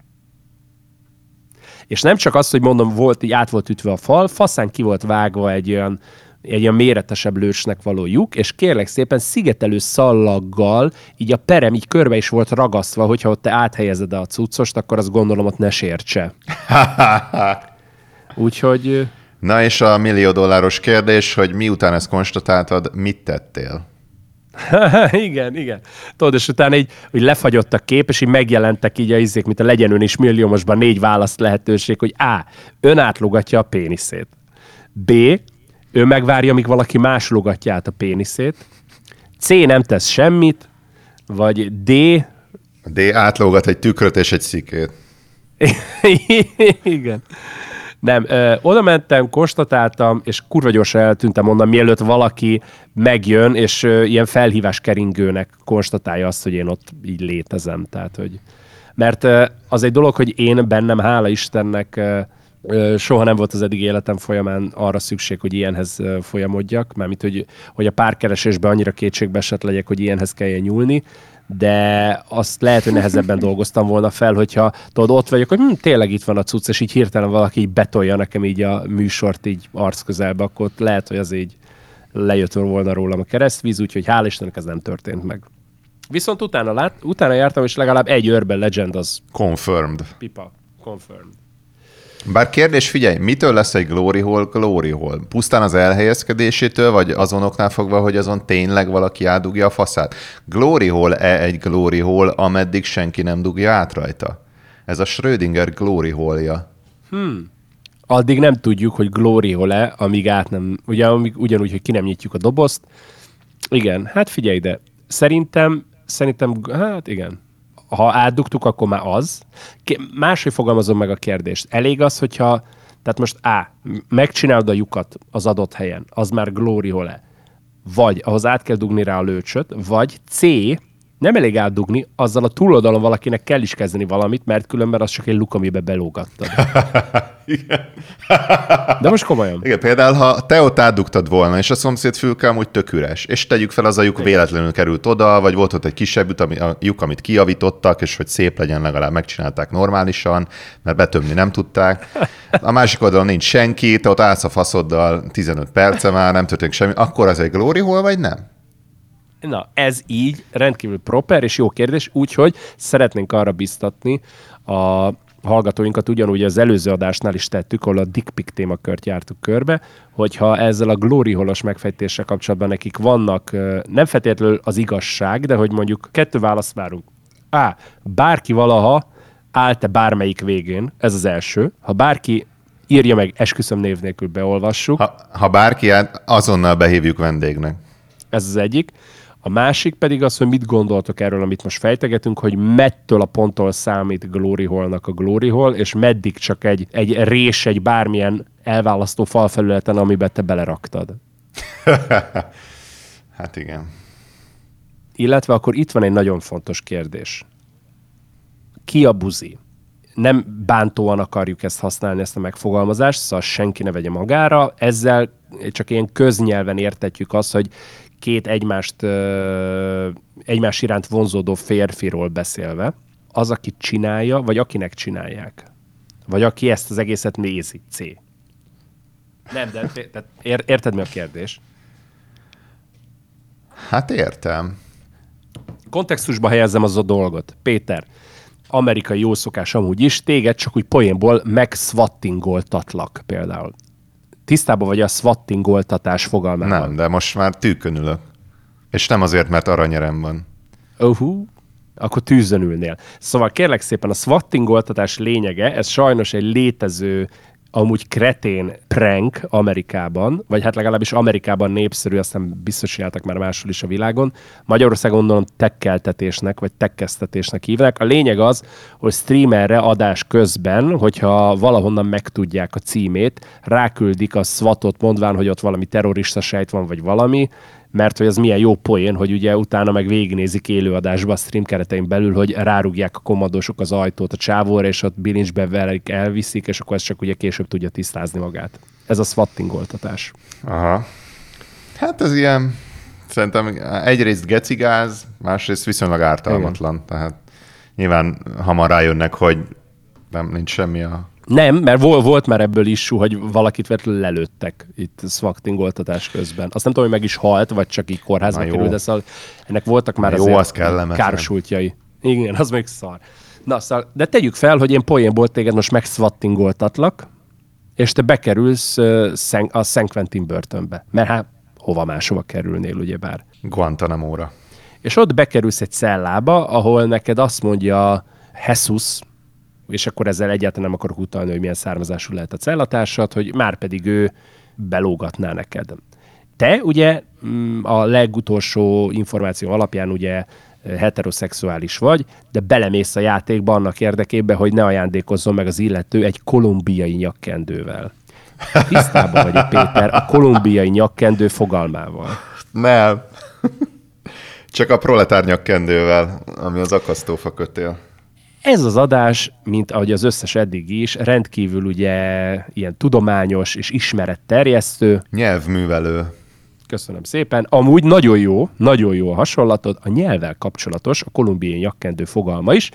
[SPEAKER 1] És nem csak az, hogy mondom, volt, így át volt ütve a fal, faszán ki volt vágva egy olyan, egy olyan méretesebb lősnek való lyuk, és kérlek szépen szigetelő szallaggal így a perem így körbe is volt ragasztva, hogyha ott te áthelyezed a cuccost, akkor azt gondolom ott ne sértse. Úgyhogy...
[SPEAKER 2] Na és a millió dolláros kérdés, hogy miután ezt konstatáltad, mit tettél?
[SPEAKER 1] igen, igen. Tudod, és utána így, hogy lefagyott a kép, és így megjelentek így a izék, mint a legyen ön is milliómosban négy választ lehetőség, hogy A. Ön átlogatja a péniszét. B. Ő megvárja, amíg valaki más logatja át a péniszét. C. Nem tesz semmit. Vagy D.
[SPEAKER 2] D. Átlógat egy tükröt és egy szikét.
[SPEAKER 1] igen. Nem, ö, oda mentem, konstatáltam, és kurva gyorsan eltűntem onnan, mielőtt valaki megjön, és ö, ilyen felhívás keringőnek konstatálja azt, hogy én ott így létezem. Tehát, hogy... Mert ö, az egy dolog, hogy én bennem, hála Istennek, ö, soha nem volt az eddig életem folyamán arra szükség, hogy ilyenhez folyamodjak, mármint, hogy, hogy a párkeresésben annyira kétségbe esett legyek, hogy ilyenhez kelljen nyúlni, de azt lehet, hogy nehezebben dolgoztam volna fel, hogyha tudod, ott vagyok, hogy hm, tényleg itt van a cucc, és így hirtelen valaki így betolja nekem így a műsort így arc közelbe, akkor lehet, hogy az így lejött volna rólam a keresztvíz, úgyhogy hál' Istennek ez nem történt meg. Viszont utána, lát, utána jártam, és legalább egy Urban Legend az...
[SPEAKER 2] Confirmed.
[SPEAKER 1] Pipa. Confirmed.
[SPEAKER 2] Bár kérdés, figyelj, mitől lesz egy glory hole glory hole? Pusztán az elhelyezkedésétől, vagy azonoknál fogva, hogy azon tényleg valaki átdugja a faszát? Glory hole-e egy glory hole, ameddig senki nem dugja át rajta? Ez a Schrödinger glory hole-ja.
[SPEAKER 1] Hmm. Addig nem tudjuk, hogy glory hole-e, amíg át nem, ugye, amíg, ugyanúgy, hogy ki nem nyitjuk a dobozt. Igen, hát figyelj ide. Szerintem, szerintem, hát igen, ha átdugtuk, akkor már az. Máshogy fogalmazom meg a kérdést. Elég az, hogyha, tehát most A, megcsinálod a lyukat az adott helyen, az már glory hole vagy ahhoz át kell dugni rá a lőcsöt, vagy C, nem elég átdugni, azzal a túloldalon valakinek kell is kezdeni valamit, mert különben az csak egy luk, amiben belógattad. Igen. De most komolyan.
[SPEAKER 2] Igen, például, ha te ott átdugtad volna, és a szomszéd fülke amúgy tök üres, és tegyük fel, az a lyuk véletlenül került oda, vagy volt ott egy kisebb lyuk, ami, a lyuk, amit kijavítottak, és hogy szép legyen, legalább megcsinálták normálisan, mert betömni nem tudták. A másik oldalon nincs senki, te ott állsz a faszoddal 15 perce már, nem történik semmi, akkor az egy glory hole, vagy nem?
[SPEAKER 1] Na, ez így rendkívül proper és jó kérdés, úgyhogy szeretnénk arra biztatni a hallgatóinkat ugyanúgy az előző adásnál is tettük, ahol a dick pic témakört jártuk körbe, hogyha ezzel a glory holos megfejtéssel kapcsolatban nekik vannak nem feltétlenül az igazság, de hogy mondjuk kettő választ várunk. A. Bárki valaha állt-e bármelyik végén, ez az első. Ha bárki írja meg, esküszöm név nélkül beolvassuk.
[SPEAKER 2] Ha, ha bárki, hát azonnal behívjuk vendégnek.
[SPEAKER 1] Ez az egyik. A másik pedig az, hogy mit gondoltok erről, amit most fejtegetünk, hogy mettől a ponttól számít Glory Hallnak a Glory Hall, és meddig csak egy, egy rés, egy bármilyen elválasztó falfelületen, amiben te beleraktad.
[SPEAKER 2] hát igen.
[SPEAKER 1] Illetve akkor itt van egy nagyon fontos kérdés. Ki a buzi? Nem bántóan akarjuk ezt használni, ezt a megfogalmazást, szóval senki ne vegye magára. Ezzel csak ilyen köznyelven értetjük azt, hogy két egymást, egymás iránt vonzódó férfiról beszélve, az, aki csinálja, vagy akinek csinálják. Vagy aki ezt az egészet nézi, C. Nem, de tehát érted mi a kérdés?
[SPEAKER 2] Hát értem.
[SPEAKER 1] Kontextusba helyezem az a dolgot. Péter, amerikai jó szokás amúgy is, téged csak úgy poénból megszvattingoltatlak például. Tisztában vagy a swattingoltatás fogalmával?
[SPEAKER 2] Nem, de most már tűkönülök. És nem azért, mert aranyerem van.
[SPEAKER 1] Uh-huh. Akkor tűzön ülnél. Szóval kérlek szépen a swattingoltatás lényege, ez sajnos egy létező amúgy kretén prank Amerikában, vagy hát legalábbis Amerikában népszerű, aztán biztos csináltak már máshol is a világon. Magyarországon gondolom tekkeltetésnek, vagy tekkesztetésnek hívnak. A lényeg az, hogy streamerre adás közben, hogyha valahonnan megtudják a címét, ráküldik a swatot mondván, hogy ott valami terrorista sejt van, vagy valami, mert hogy az milyen jó poén, hogy ugye utána meg végignézik élőadásba a stream keretein belül, hogy rárugják a kommandósok az ajtót a csávóra, és ott bilincsbe velik, elviszik, és akkor ez csak ugye később tudja tisztázni magát. Ez a swattingoltatás.
[SPEAKER 2] Aha. Hát ez ilyen, szerintem egyrészt gecigáz, másrészt viszonylag ártalmatlan. Igen. Tehát nyilván hamar rájönnek, hogy nem nincs semmi a
[SPEAKER 1] nem, mert volt, volt már ebből is, hogy valakit vetlenül lelőttek itt szvaktingoltatás közben. Azt nem tudom, hogy meg is halt, vagy csak így kórházba került, de szóval ennek voltak már
[SPEAKER 2] jó, az
[SPEAKER 1] kársultjai. Igen, az még szar. Na, szóval, de tegyük fel, hogy én poénból téged most megszvattingoltatlak, és te bekerülsz a Szent Quentin börtönbe. Mert hát hova máshova kerülnél, ugyebár.
[SPEAKER 2] Guantanamo-ra.
[SPEAKER 1] És ott bekerülsz egy cellába, ahol neked azt mondja Jesus, és akkor ezzel egyáltalán nem akarok utalni, hogy milyen származású lehet a cellatársad, hogy már pedig ő belógatná neked. Te ugye mm, a legutolsó információ alapján ugye heteroszexuális vagy, de belemész a játékba annak érdekében, hogy ne ajándékozzon meg az illető egy kolumbiai nyakkendővel. Tisztában vagy, Péter, a kolumbiai nyakkendő fogalmával.
[SPEAKER 2] Nem. Csak a proletár nyakkendővel, ami az akasztófa kötél.
[SPEAKER 1] Ez az adás, mint ahogy az összes eddig is, rendkívül ugye ilyen tudományos és ismeretterjesztő.
[SPEAKER 2] Nyelvművelő.
[SPEAKER 1] Köszönöm szépen. Amúgy nagyon jó, nagyon jó a hasonlatod. A nyelvvel kapcsolatos, a kolumbiai nyakkendő fogalma is.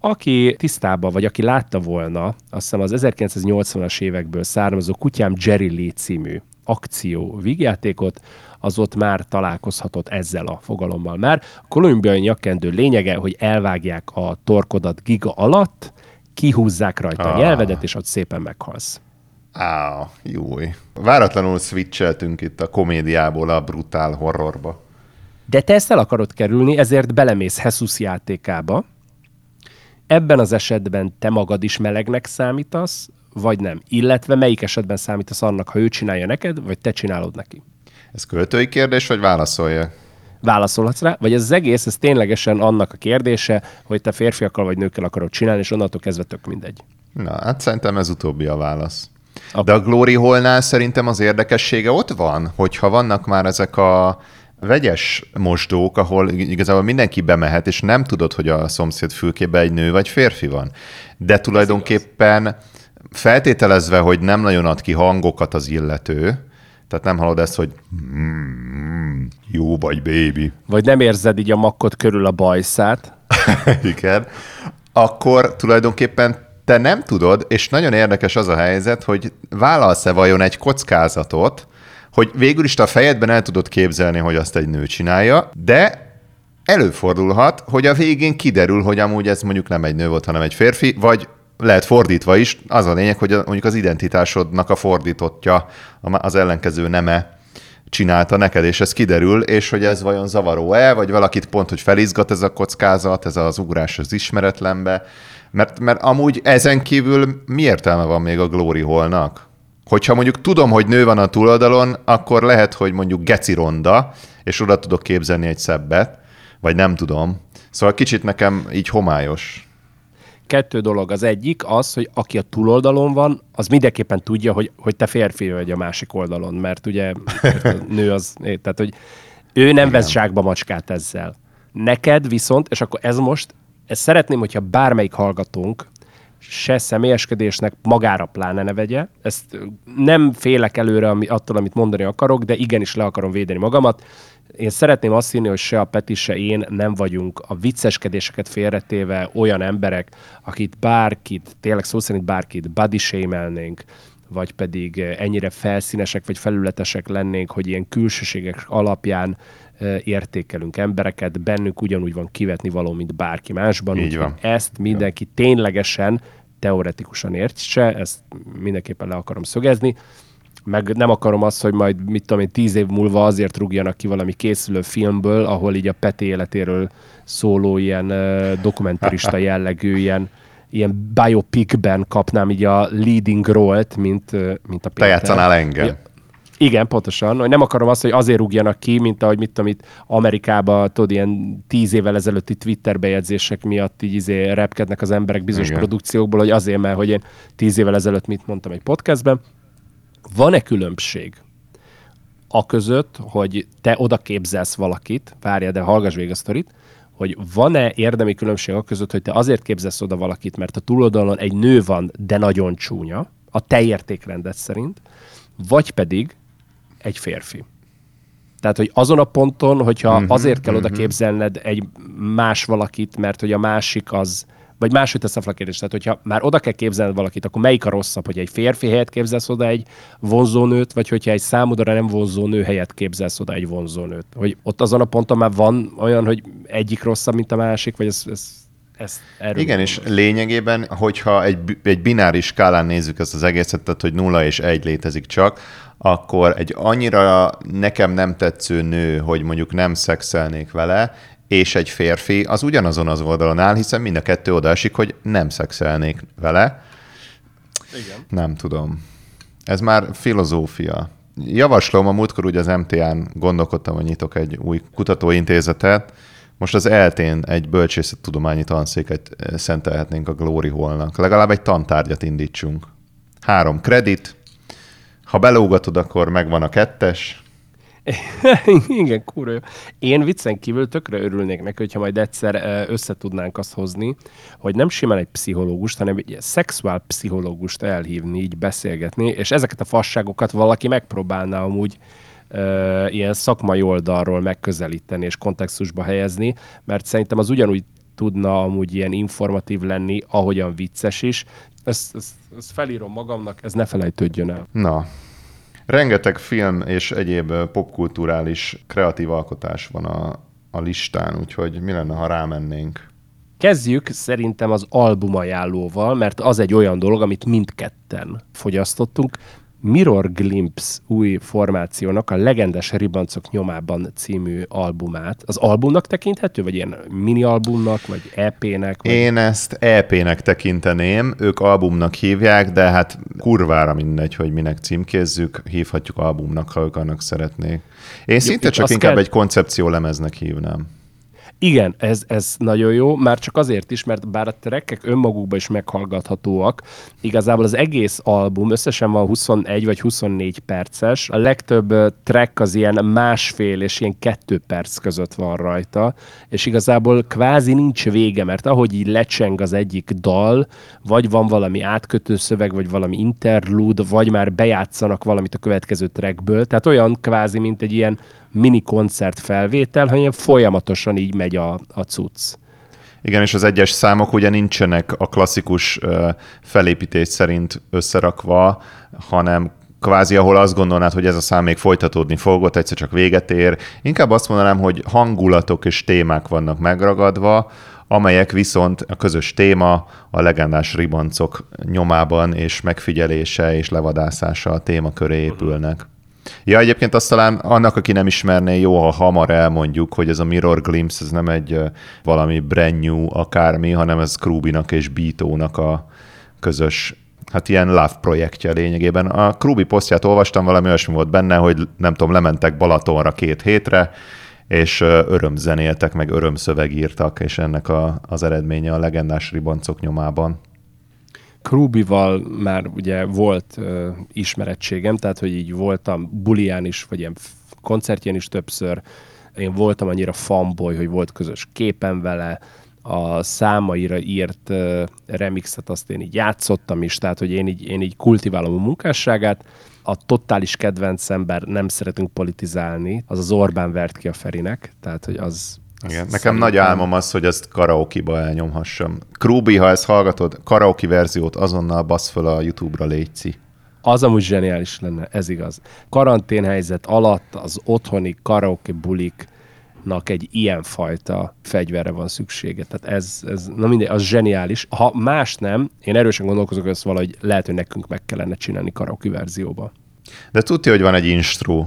[SPEAKER 1] Aki tisztában, vagy aki látta volna, azt hiszem az 1980-as évekből származó Kutyám Jerry Lee című akció vígjátékot, az ott már találkozhatott ezzel a fogalommal már. A kolumbiai nyakkendő lényege, hogy elvágják a torkodat giga alatt, kihúzzák rajta ah. a nyelvedet, és ott szépen meghalsz.
[SPEAKER 2] Á, júj. Váratlanul switcheltünk itt a komédiából a brutál horrorba.
[SPEAKER 1] De te ezt el akarod kerülni, ezért belemész Jesus játékába. Ebben az esetben te magad is melegnek számítasz, vagy nem? Illetve melyik esetben számítasz annak, ha ő csinálja neked, vagy te csinálod neki?
[SPEAKER 2] Ez költői kérdés, vagy válaszolja?
[SPEAKER 1] Válaszolhatsz rá, vagy ez az egész, ez ténylegesen annak a kérdése, hogy te férfiakkal vagy nőkkel akarod csinálni, és onnantól kezdve tök mindegy.
[SPEAKER 2] Na, hát szerintem ez utóbbi a válasz. A... De a Glory Hallnál szerintem az érdekessége ott van, hogyha vannak már ezek a vegyes mosdók, ahol igazából mindenki bemehet, és nem tudod, hogy a szomszéd fülkébe egy nő vagy férfi van. De tulajdonképpen feltételezve, hogy nem nagyon ad ki hangokat az illető, tehát nem hallod ezt, hogy mm, jó vagy, baby.
[SPEAKER 1] Vagy nem érzed így a makkot körül a bajszát.
[SPEAKER 2] Igen. Akkor tulajdonképpen te nem tudod, és nagyon érdekes az a helyzet, hogy vállalsz-e vajon egy kockázatot, hogy végül is te a fejedben el tudod képzelni, hogy azt egy nő csinálja, de előfordulhat, hogy a végén kiderül, hogy amúgy ez mondjuk nem egy nő volt, hanem egy férfi, vagy lehet fordítva is, az a lényeg, hogy mondjuk az identitásodnak a fordítottja, az ellenkező neme csinálta neked, és ez kiderül, és hogy ez vajon zavaró-e, vagy valakit pont, hogy felizgat ez a kockázat, ez az ugrás az ismeretlenbe, Mert, mert amúgy ezen kívül mi értelme van még a Glory Hallnak? Hogyha mondjuk tudom, hogy nő van a túloldalon, akkor lehet, hogy mondjuk geci ronda, és oda tudok képzelni egy szebbet, vagy nem tudom. Szóval kicsit nekem így homályos.
[SPEAKER 1] Kettő dolog. Az egyik az, hogy aki a túloldalon van, az mindenképpen tudja, hogy, hogy te férfi vagy a másik oldalon, mert ugye a nő az, tehát hogy ő nem vesz zsákba macskát ezzel. Neked viszont, és akkor ez most, ezt szeretném, hogyha bármelyik hallgatónk se személyeskedésnek magára pláne ne vegye. Ezt nem félek előre ami, attól, amit mondani akarok, de igenis le akarom védeni magamat. Én szeretném azt hinni, hogy se a Peti, se én nem vagyunk a vicceskedéseket félretéve olyan emberek, akit bárkit, tényleg szó szerint bárkit body vagy pedig ennyire felszínesek vagy felületesek lennénk, hogy ilyen külsőségek alapján értékelünk embereket, bennünk ugyanúgy van kivetni való, mint bárki másban.
[SPEAKER 2] Így van.
[SPEAKER 1] Ezt mindenki ténylegesen, teoretikusan értse, ezt mindenképpen le akarom szögezni, meg nem akarom azt, hogy majd, mit tudom én, tíz év múlva azért rúgjanak ki valami készülő filmből, ahol így a Peti életéről szóló ilyen uh, dokumentarista jellegű, ilyen, ilyen biopicben kapnám így a leading role-t, mint, mint a Péter.
[SPEAKER 2] Te játszanál engem. Ja,
[SPEAKER 1] igen, pontosan. Hogy nem akarom azt, hogy azért rúgjanak ki, mint ahogy mit tudom itt Amerikában, tudod, ilyen tíz évvel ezelőtti Twitter bejegyzések miatt így izé repkednek az emberek bizonyos Igen. produkciókból, hogy azért, mert hogy én tíz évvel ezelőtt mit mondtam egy podcastben. Van-e különbség a között, hogy te oda képzelsz valakit, várja, de hallgass végig a sztorit, hogy van-e érdemi különbség a között, hogy te azért képzelsz oda valakit, mert a túloldalon egy nő van, de nagyon csúnya, a te értékrendet szerint, vagy pedig egy férfi. Tehát, hogy azon a ponton, hogyha uh-huh, azért kell uh-huh. oda képzelned egy más valakit, mert hogy a másik az, vagy máshogy teszem fel a kérdést, tehát hogyha már oda kell képzelned valakit, akkor melyik a rosszabb, hogy egy férfi helyet képzelsz oda egy vonzónőt, vagy hogyha egy számodra nem vonzó nő helyet képzelsz oda egy vonzónőt. Hogy ott azon a ponton már van olyan, hogy egyik rosszabb, mint a másik, vagy ez, ez ezt
[SPEAKER 2] erről Igen, és lényegében, hogyha egy, egy bináris skálán nézzük ezt az egészet, tehát hogy nulla és egy létezik csak, akkor egy annyira nekem nem tetsző nő, hogy mondjuk nem szexelnék vele, és egy férfi, az ugyanazon az oldalon áll, hiszen mind a kettő oda esik, hogy nem szexelnék vele. Igen. Nem tudom. Ez már filozófia. Javaslom, a múltkor ugye az MTA-n gondolkodtam, hogy nyitok egy új kutatóintézetet, most az eltén egy bölcsészettudományi tanszéket eh, szentelhetnénk a Glory Hallnak. Legalább egy tantárgyat indítsunk. Három kredit, ha belógatod, akkor megvan a kettes.
[SPEAKER 1] Igen, kurva. Én viccen kívül tökre örülnék neki, hogyha majd egyszer összetudnánk azt hozni, hogy nem simán egy pszichológust, hanem egy szexuál pszichológust elhívni, így beszélgetni, és ezeket a fasságokat valaki megpróbálná amúgy ilyen szakmai oldalról megközelíteni és kontextusba helyezni, mert szerintem az ugyanúgy tudna amúgy ilyen informatív lenni, ahogyan vicces is, ezt, ezt, ezt felírom magamnak, ez ne felejtődjön el.
[SPEAKER 2] Na, rengeteg film és egyéb popkulturális kreatív alkotás van a, a listán, úgyhogy mi lenne, ha rámennénk?
[SPEAKER 1] Kezdjük szerintem az albumajánlóval, mert az egy olyan dolog, amit mindketten fogyasztottunk. Mirror Glimpse új formációnak a Legendes Ribancok nyomában című albumát. Az albumnak tekinthető, vagy ilyen mini albumnak, vagy EP-nek? Vagy...
[SPEAKER 2] Én ezt EP-nek tekinteném, ők albumnak hívják, de hát kurvára mindegy, hogy minek címkézzük, hívhatjuk albumnak, ha ők annak szeretnék. Én Jó, szinte csak inkább kell... egy koncepció lemeznek hívnám.
[SPEAKER 1] Igen, ez, ez nagyon jó, már csak azért is, mert bár a trekkek önmagukban is meghallgathatóak, igazából az egész album összesen van 21 vagy 24 perces, a legtöbb track az ilyen másfél és ilyen kettő perc között van rajta, és igazából kvázi nincs vége, mert ahogy így lecseng az egyik dal, vagy van valami átkötő szöveg, vagy valami interlude, vagy már bejátszanak valamit a következő trackből, tehát olyan kvázi, mint egy ilyen mini koncert felvétel, hanem folyamatosan így megy a, a cucc.
[SPEAKER 2] Igen, és az egyes számok ugye nincsenek a klasszikus felépítés szerint összerakva, hanem kvázi, ahol azt gondolnád, hogy ez a szám még folytatódni fog, ott egyszer csak véget ér. Inkább azt mondanám, hogy hangulatok és témák vannak megragadva, amelyek viszont a közös téma a legendás ribancok nyomában és megfigyelése és levadászása a témaköré épülnek. Ja, egyébként azt talán annak, aki nem ismerné, jó, ha hamar elmondjuk, hogy ez a Mirror Glimpse, ez nem egy valami brand new akármi, hanem ez Krubinak és Bítónak a közös hát ilyen love projektje lényegében. A Krubi posztját olvastam, valami olyasmi volt benne, hogy nem tudom, lementek Balatonra két hétre, és örömzenéltek, meg örömszöveg és ennek a, az eredménye a legendás ribancok nyomában.
[SPEAKER 1] Krubival már ugye volt uh, ismerettségem, tehát hogy így voltam bulián is, vagy ilyen koncertjén is többször. Én voltam annyira fanboy, hogy volt közös képen vele, a számaira írt uh, remixet azt én így játszottam is, tehát hogy én így, én így kultiválom a munkásságát. A totális kedvenc ember nem szeretünk politizálni, az az Orbán vert ki a Ferinek, tehát hogy az,
[SPEAKER 2] igen. Nekem nagy álmom az, hogy ezt karaoke-ba elnyomhassam. Krúbi, ha ezt hallgatod, karaoke verziót azonnal basz föl a YouTube-ra létszi.
[SPEAKER 1] Az amúgy zseniális lenne, ez igaz. Karanténhelyzet alatt az otthoni karaoke bulik egy ilyen fajta fegyverre van szüksége. Tehát ez, ez na mindegy, az zseniális. Ha más nem, én erősen gondolkozok, hogy ezt valahogy lehet, hogy nekünk meg kellene csinálni karaoke verzióba.
[SPEAKER 2] De tudja, hogy van egy instru.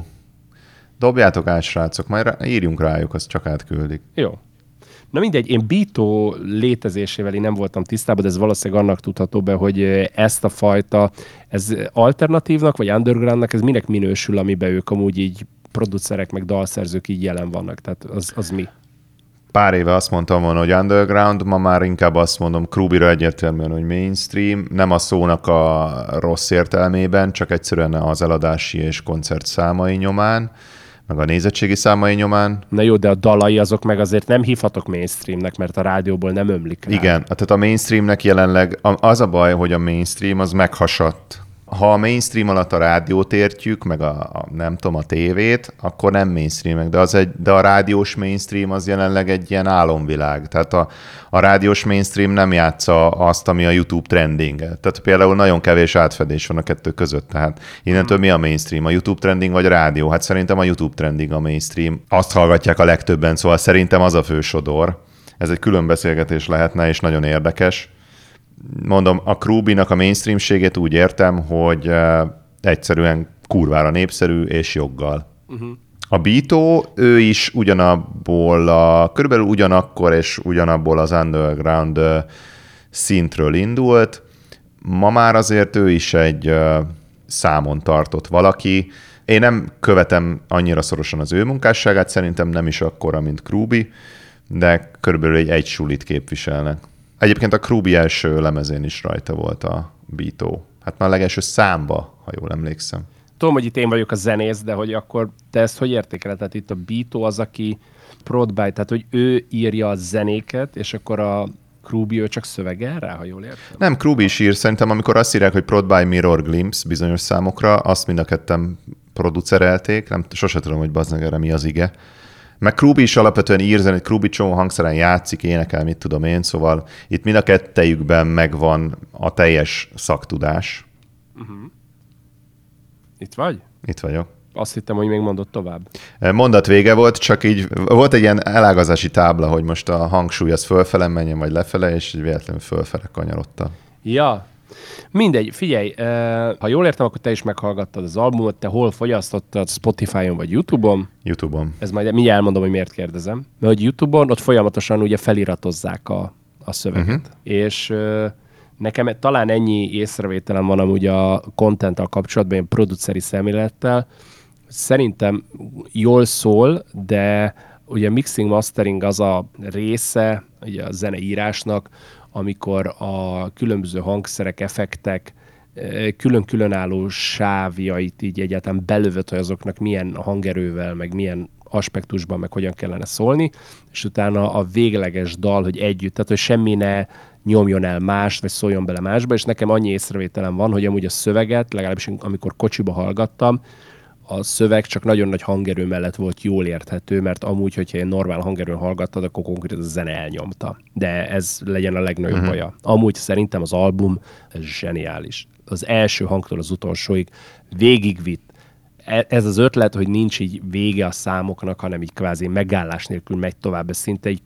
[SPEAKER 2] Dobjátok át, srácok, majd írjunk rájuk, azt csak átküldik.
[SPEAKER 1] Jó. Na mindegy, én Bító létezésével én nem voltam tisztában, de ez valószínűleg annak tudható be, hogy ezt a fajta, ez alternatívnak, vagy undergroundnak, ez minek minősül, amiben ők amúgy így producerek, meg dalszerzők így jelen vannak. Tehát az, az mi?
[SPEAKER 2] Pár éve azt mondtam volna, hogy underground, ma már inkább azt mondom Krubira egyértelműen, hogy mainstream, nem a szónak a rossz értelmében, csak egyszerűen az eladási és koncert számai nyomán meg a nézettségi számai nyomán.
[SPEAKER 1] Na jó, de a dalai azok meg azért nem hívhatok mainstreamnek, mert a rádióból nem ömlik rá.
[SPEAKER 2] Igen, tehát a mainstreamnek jelenleg az a baj, hogy a mainstream az meghasadt ha a mainstream alatt a rádiót értjük, meg a, a nem tudom, a tévét, akkor nem mainstream, de, az egy, de a rádiós mainstream az jelenleg egy ilyen álomvilág. Tehát a, a rádiós mainstream nem játsza azt, ami a YouTube trending. Tehát például nagyon kevés átfedés van a kettő között. Tehát innentől mi a mainstream? A YouTube trending vagy a rádió? Hát szerintem a YouTube trending a mainstream. Azt hallgatják a legtöbben, szóval szerintem az a fő sodor. Ez egy külön beszélgetés lehetne, és nagyon érdekes mondom, a Krubinak a mainstreamségét úgy értem, hogy egyszerűen kurvára népszerű és joggal. Uh-huh. A Bító, ő is ugyanabból a, körülbelül ugyanakkor és ugyanabból az underground szintről indult. Ma már azért ő is egy számon tartott valaki. Én nem követem annyira szorosan az ő munkásságát, szerintem nem is akkora, mint Krubi, de körülbelül egy, egy sulit képviselnek. Egyébként a Krubi első lemezén is rajta volt a Bító. Hát már a legelső számba, ha jól emlékszem.
[SPEAKER 1] Tudom, hogy itt én vagyok a zenész, de hogy akkor te ezt hogy értékeled? Tehát itt a Bító az, aki prod by, tehát hogy ő írja a zenéket, és akkor a Krubi ő csak szövegel rá, ha jól értem?
[SPEAKER 2] Nem, Krubi is ír. Szerintem amikor azt írják, hogy prod by Mirror Glimpse bizonyos számokra, azt mind a ketten producerelték. Nem, sose tudom, hogy bazdmeg erre mi az ige. Meg Krubi is alapvetően ír zenét, Krubi csomó hangszeren játszik, énekel, mit tudom én, szóval itt mind a kettejükben megvan a teljes szaktudás. Uh-huh.
[SPEAKER 1] Itt vagy?
[SPEAKER 2] Itt vagyok.
[SPEAKER 1] Azt hittem, hogy még mondott tovább.
[SPEAKER 2] E, mondat vége volt, csak így volt egy ilyen elágazási tábla, hogy most a hangsúly az fölfele menjen, vagy lefele, és így véletlenül fölfele kanyarodta.
[SPEAKER 1] Ja, Mindegy, figyelj, ha jól értem, akkor te is meghallgattad az albumot, te hol fogyasztottad, Spotify-on vagy YouTube-on?
[SPEAKER 2] YouTube-on.
[SPEAKER 1] Ez majd mindjárt elmondom, hogy miért kérdezem. Mert hogy YouTube-on ott folyamatosan ugye feliratozzák a, a szöveget. Uh-huh. És nekem talán ennyi észrevételem van amúgy a content kapcsolatban, ilyen produceri szemlélettel. Szerintem jól szól, de ugye mixing mastering az a része ugye a zeneírásnak, amikor a különböző hangszerek, effektek eh, külön-különálló sávjait így egyáltalán belövött, hogy azoknak milyen hangerővel, meg milyen aspektusban, meg hogyan kellene szólni, és utána a végleges dal, hogy együtt, tehát hogy semmi ne nyomjon el mást, vagy szóljon bele másba, és nekem annyi észrevételem van, hogy amúgy a szöveget, legalábbis amikor kocsiba hallgattam, a szöveg csak nagyon nagy hangerő mellett volt jól érthető, mert amúgy, hogyha egy normál hangerőn hallgattad, akkor konkrétan a zene elnyomta. De ez legyen a legnagyobb uh-huh. baja. Amúgy szerintem az album ez zseniális. Az első hangtól az utolsóig végigvitt. E, ez az ötlet, hogy nincs így vége a számoknak, hanem így kvázi megállás nélkül megy tovább, ez szinte egy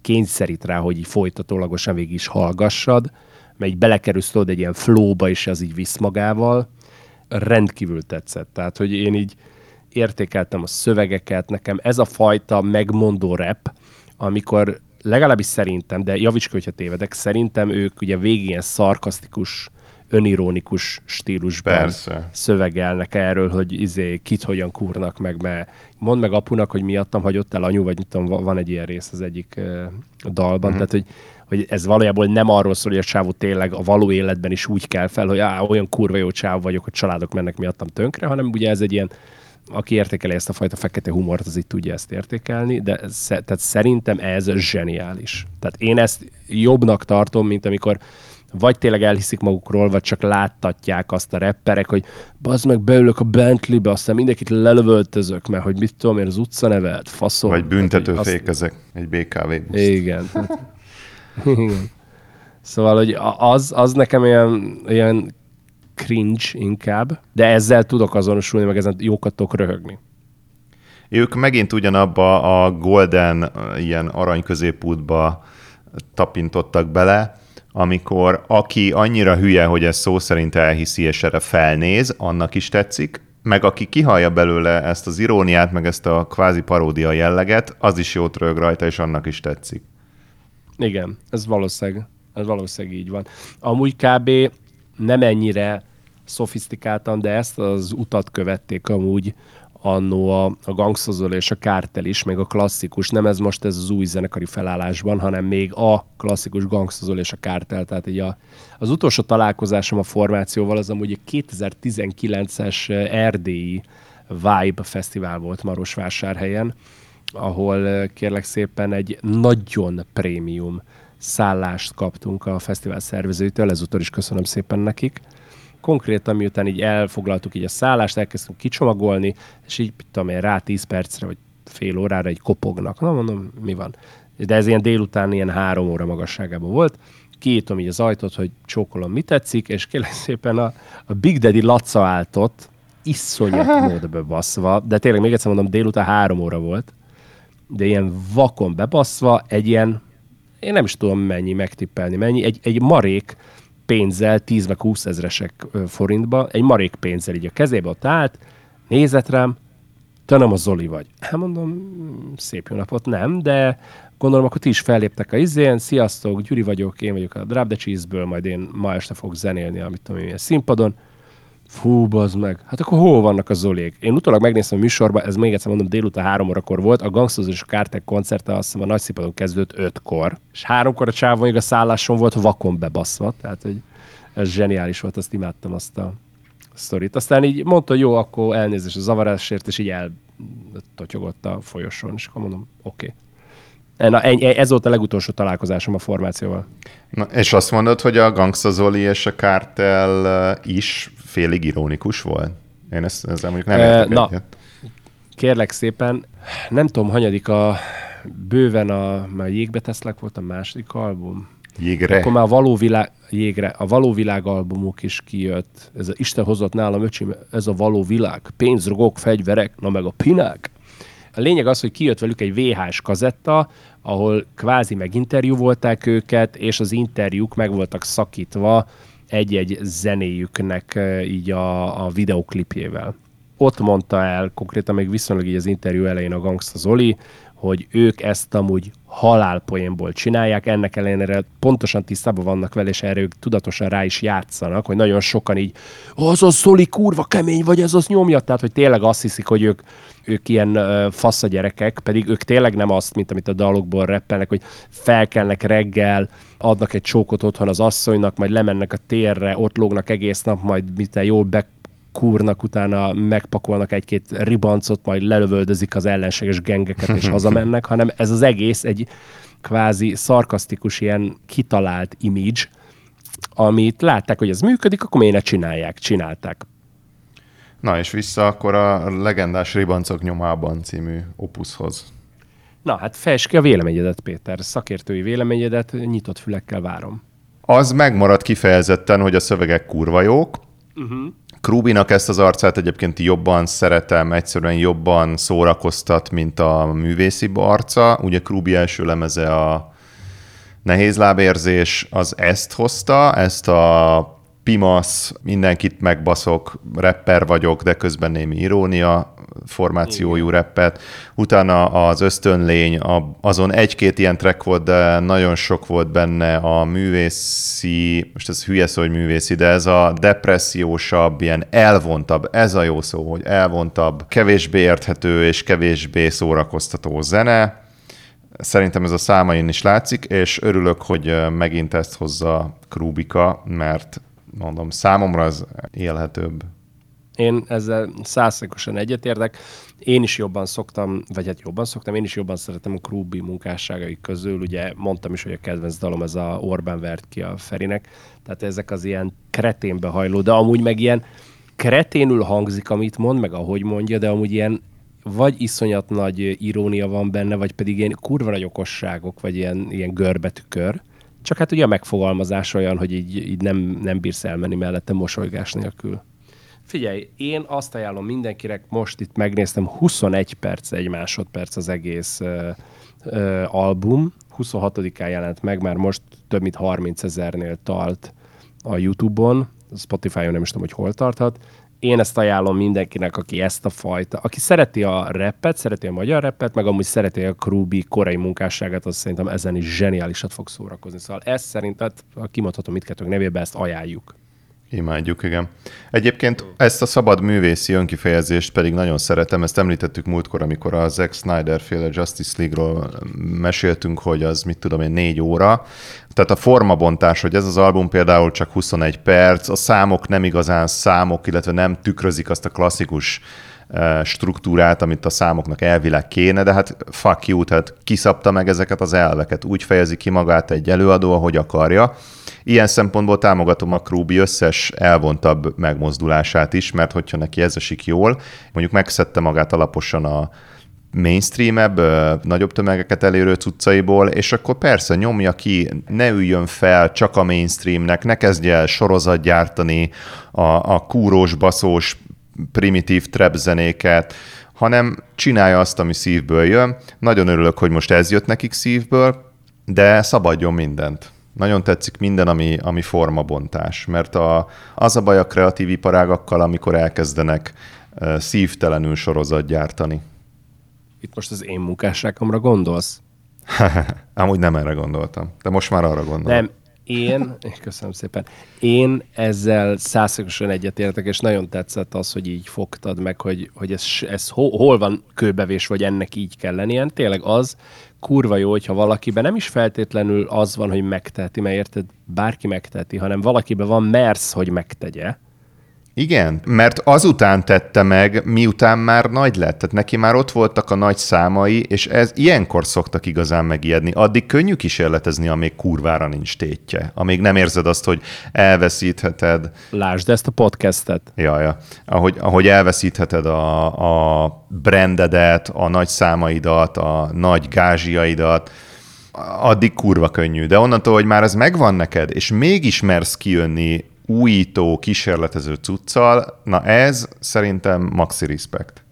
[SPEAKER 1] kényszerít rá, hogy így folytatólagosan végig is hallgassad, mert így belekerülsz egy ilyen flowba, és az így visz magával rendkívül tetszett. Tehát, hogy én így értékeltem a szövegeket, nekem ez a fajta megmondó rap, amikor legalábbis szerintem, de javíts hogyha tévedek, szerintem ők ugye végig ilyen szarkasztikus, önironikus stílusban
[SPEAKER 2] Persze.
[SPEAKER 1] szövegelnek erről, hogy izé, kit hogyan kúrnak meg, mert mondd meg apunak, hogy miattam hagyott el anyu, vagy mit tudom, van egy ilyen rész az egyik uh, dalban, uh-huh. tehát hogy, hogy ez valójában nem arról szól, hogy a csávó tényleg a való életben is úgy kell fel, hogy á, olyan kurva jó csáv vagyok, hogy családok mennek miattam tönkre, hanem ugye ez egy ilyen aki értékeli ezt a fajta fekete humort, az így tudja ezt értékelni, de ez, tehát szerintem ez zseniális. Tehát én ezt jobbnak tartom, mint amikor vagy tényleg elhiszik magukról, vagy csak láttatják azt a repperek, hogy bazd meg, beülök a Bentley-be, aztán mindenkit lelövöltözök, mert hogy mit tudom én, az utca nevet, faszom.
[SPEAKER 2] Vagy büntető
[SPEAKER 1] azt...
[SPEAKER 2] fékezek egy BKV
[SPEAKER 1] buszt. Igen. Igen. Szóval, hogy az, az nekem ilyen, ilyen cringe inkább, de ezzel tudok azonosulni, meg ezen jókat tudok röhögni.
[SPEAKER 2] Ők megint ugyanabba a golden, ilyen arany középútba tapintottak bele, amikor aki annyira hülye, hogy ez szó szerint elhiszi, és erre felnéz, annak is tetszik, meg aki kihallja belőle ezt az iróniát, meg ezt a kvázi paródia jelleget, az is jót rög rajta, és annak is tetszik.
[SPEAKER 1] Igen, ez valószínűleg, ez valószínűleg így van. Amúgy kb. nem ennyire szofisztikáltan, de ezt az utat követték amúgy annó a, a gangszozol és a kártel is, meg a klasszikus, nem ez most ez az új zenekari felállásban, hanem még a klasszikus gangszozol és a kártel, tehát így a, az utolsó találkozásom a formációval az amúgy a 2019-es erdélyi Vibe Fesztivál volt Marosvásárhelyen, ahol kérlek szépen egy nagyon prémium szállást kaptunk a fesztivál szervezőtől, ezúttal is köszönöm szépen nekik konkrétan miután így elfoglaltuk így a szállást, elkezdtünk kicsomagolni, és így, tudom én, rá 10 percre, vagy fél órára egy kopognak. Na mondom, mi van? De ez ilyen délután ilyen három óra magasságában volt. Kiítom így az ajtót, hogy csókolom, mi tetszik, és kérlek szépen a, a Big Daddy Laca áltott, iszonyat módba bebaszva, de tényleg még egyszer mondom, délután három óra volt, de ilyen vakon bebaszva, egy ilyen, én nem is tudom mennyi megtippelni, mennyi, egy, egy marék, pénzzel, 10 meg 20 ezresek forintba, egy marék pénzzel így a kezébe ott állt, nézett rám, te nem a Zoli vagy. Hát mondom, szép jó napot, nem, de gondolom, akkor ti is felléptek a izén, sziasztok, Gyuri vagyok, én vagyok a Drop the Cheese-ből, majd én ma este fogok zenélni, amit tudom én, színpadon. Fú, bazd meg. Hát akkor hol vannak a Zolék? Én utólag megnéztem a műsorba, ez még egyszer mondom, délután három órakor volt, a Gangsters és a Kártek koncerte azt hiszem a nagy színpadon kezdődött ötkor, és háromkor a csávon a szálláson volt vakon bebaszva, tehát hogy ez zseniális volt, azt imádtam azt a sztorit. Aztán így mondta, hogy jó, akkor elnézést a zavarásért, és így eltotyogott a folyosón, és akkor mondom, oké. Okay. Na, ez volt a legutolsó találkozásom a formációval.
[SPEAKER 2] Na, és azt mondod, hogy a Gangsta Zoli és a Kártel is félig ironikus volt? Én ezt, ezzel mondjuk nem értek Na, egyet.
[SPEAKER 1] kérlek szépen, nem tudom, hanyadik a bőven a, már Jégbe teszlek volt a második album.
[SPEAKER 2] Jégre?
[SPEAKER 1] Akkor már a való világ, jégre, a való világ albumok is kijött. Ez a Isten hozott nálam, öcsim, ez a való világ. Pénzrogok, fegyverek, na meg a pinák. A lényeg az, hogy kijött velük egy VHS kazetta, ahol kvázi meginterjú volták őket, és az interjúk meg voltak szakítva egy-egy zenéjüknek így a, a videoklipjével. Ott mondta el, konkrétan még viszonylag így az interjú elején a Gangsta Zoli, hogy ők ezt amúgy halálpoénból csinálják, ennek ellenére pontosan tisztában vannak vele, és erre ők tudatosan rá is játszanak, hogy nagyon sokan így, az az Zoli kurva kemény vagy, ez az nyomja, tehát hogy tényleg azt hiszik, hogy ők, ők ilyen uh, fasza gyerekek, pedig ők tényleg nem azt, mint amit a dalokból reppelnek, hogy felkelnek reggel, adnak egy csókot otthon az asszonynak, majd lemennek a térre, ott lógnak egész nap, majd mit jól be kúrnak, utána megpakolnak egy-két ribancot, majd lelövöldözik az ellenséges gengeket, és hazamennek, hanem ez az egész egy kvázi szarkasztikus, ilyen kitalált image, amit látták, hogy ez működik, akkor miért ne csinálják, csinálták.
[SPEAKER 2] Na és vissza akkor a legendás Ribancok nyomában című opuszhoz.
[SPEAKER 1] Na hát fejtsd ki a véleményedet, Péter. Szakértői véleményedet nyitott fülekkel várom.
[SPEAKER 2] Az megmarad kifejezetten, hogy a szövegek kurva jók, uh-huh. Krubinak ezt az arcát egyébként jobban szeretem, egyszerűen jobban szórakoztat, mint a művészi arca. Ugye Krubi első lemeze a nehéz lábérzés, az ezt hozta, ezt a pimasz, mindenkit megbaszok, rapper vagyok, de közben némi irónia, formációjú reppet. Utána az ösztönlény, azon egy-két ilyen track volt, de nagyon sok volt benne a művészi, most ez hülye szó, hogy művészi, de ez a depressziósabb, ilyen elvontabb, ez a jó szó, hogy elvontabb, kevésbé érthető és kevésbé szórakoztató zene. Szerintem ez a számain is látszik, és örülök, hogy megint ezt hozza Krúbika, mert mondom, számomra az élhetőbb.
[SPEAKER 1] Én ezzel százszerkosan egyetértek. Én is jobban szoktam, vagy hát jobban szoktam, én is jobban szeretem a Krúbi munkásságai közül. Ugye mondtam is, hogy a kedvenc dalom ez a Orbán vert ki a Ferinek. Tehát ezek az ilyen kreténbe hajló, de amúgy meg ilyen kreténül hangzik, amit mond, meg ahogy mondja, de amúgy ilyen vagy iszonyat nagy irónia van benne, vagy pedig ilyen kurva nagy okosságok, vagy ilyen, ilyen görbetükör. Csak hát ugye a megfogalmazás olyan, hogy így, így nem, nem bírsz elmenni mellette mosolygás nélkül. Figyelj, én azt ajánlom mindenkinek, most itt megnéztem, 21 perc, egy másodperc az egész ö, ö, album. 26-án jelent meg, már most több mint 30 ezernél tart a YouTube-on, Spotify-on nem is tudom, hogy hol tarthat. Én ezt ajánlom mindenkinek, aki ezt a fajta, aki szereti a rappet, szereti a magyar rappet, meg amúgy szereti a Krúbi korai munkásságát, az szerintem ezen is zseniálisat fog szórakozni. Szóval ezt szerintem, kimondhatom mindkettőnk nevébe, ezt ajánljuk.
[SPEAKER 2] Imádjuk, igen. Egyébként ezt a szabad művészi önkifejezést pedig nagyon szeretem, ezt említettük múltkor, amikor a Zack Snyder féle Justice League-ról meséltünk, hogy az mit tudom én, négy óra. Tehát a formabontás, hogy ez az album például csak 21 perc, a számok nem igazán számok, illetve nem tükrözik azt a klasszikus struktúrát, amit a számoknak elvileg kéne, de hát fuck you, tehát kiszabta meg ezeket az elveket. Úgy fejezi ki magát egy előadó, ahogy akarja. Ilyen szempontból támogatom a Krúbi összes elvontabb megmozdulását is, mert hogyha neki ez esik jól, mondjuk megszedte magát alaposan a mainstream-ebb, nagyobb tömegeket elérő cuccaiból, és akkor persze nyomja ki, ne üljön fel csak a mainstreamnek, ne kezdje el sorozat gyártani a, a kúrós, baszós, primitív trap zenéket, hanem csinálja azt, ami szívből jön. Nagyon örülök, hogy most ez jött nekik szívből, de szabadjon mindent. Nagyon tetszik minden, ami, ami formabontás, mert a, az a baj a kreatív iparágakkal, amikor elkezdenek szívtelenül sorozat gyártani.
[SPEAKER 1] Itt most az én munkásságomra gondolsz?
[SPEAKER 2] Amúgy nem erre gondoltam, de most már arra gondolom.
[SPEAKER 1] Nem, én, köszönöm szépen, én ezzel százszerűen egyetértek, és nagyon tetszett az, hogy így fogtad meg, hogy, hogy ez, ez hol, van kőbevés, vagy ennek így kell lennie. Tényleg az, kurva jó, hogyha valakiben nem is feltétlenül az van, hogy megteheti, mert érted, bárki megteheti, hanem valakiben van mersz, hogy megtegye,
[SPEAKER 2] igen, mert azután tette meg, miután már nagy lett. Tehát neki már ott voltak a nagy számai, és ez ilyenkor szoktak igazán megijedni. Addig könnyű kísérletezni, amíg kurvára nincs tétje. Amíg nem érzed azt, hogy elveszítheted.
[SPEAKER 1] Lásd ezt a podcastet.
[SPEAKER 2] Ja, ja. Ahogy, ahogy elveszítheted a, a brandedet, a nagy számaidat, a nagy gázsiaidat, addig kurva könnyű. De onnantól, hogy már ez megvan neked, és mégis mersz kijönni újító, kísérletező cuccal, na ez szerintem maxi respect.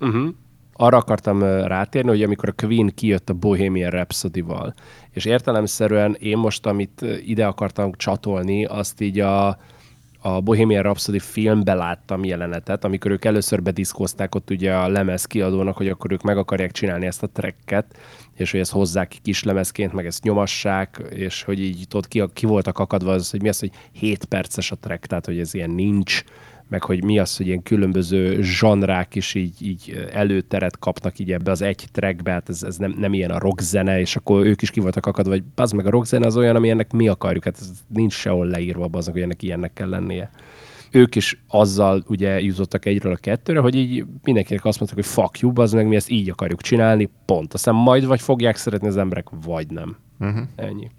[SPEAKER 1] Uh-huh. Arra akartam rátérni, hogy amikor a Queen kijött a Bohemian Rhapsody-val, és értelemszerűen én most, amit ide akartam csatolni, azt így a, a Bohemian Rhapsody filmbe láttam jelenetet, amikor ők először bediszkozták ott ugye a lemez kiadónak, hogy akkor ők meg akarják csinálni ezt a tracket, és hogy ezt hozzák ki kislemezként, meg ezt nyomassák, és hogy így tudod, ki, ki voltak akadva az, hogy mi az, hogy 7 perces a track, tehát hogy ez ilyen nincs, meg hogy mi az, hogy ilyen különböző zsanrák is így, így előteret kapnak így ebbe az egy trackbe, hát ez, ez nem, nem ilyen a rockzene, és akkor ők is ki voltak akadva, hogy az meg a rockzene az olyan, ami ennek mi akarjuk, hát ez nincs sehol leírva az, hogy ennek ilyennek kell lennie. Ők is azzal ugye jutottak egyről a kettőre, hogy így mindenkinek azt mondták, hogy fuck you, az meg mi ezt így akarjuk csinálni, pont. Aztán majd vagy fogják szeretni az emberek, vagy nem. Uh-huh. Ennyi.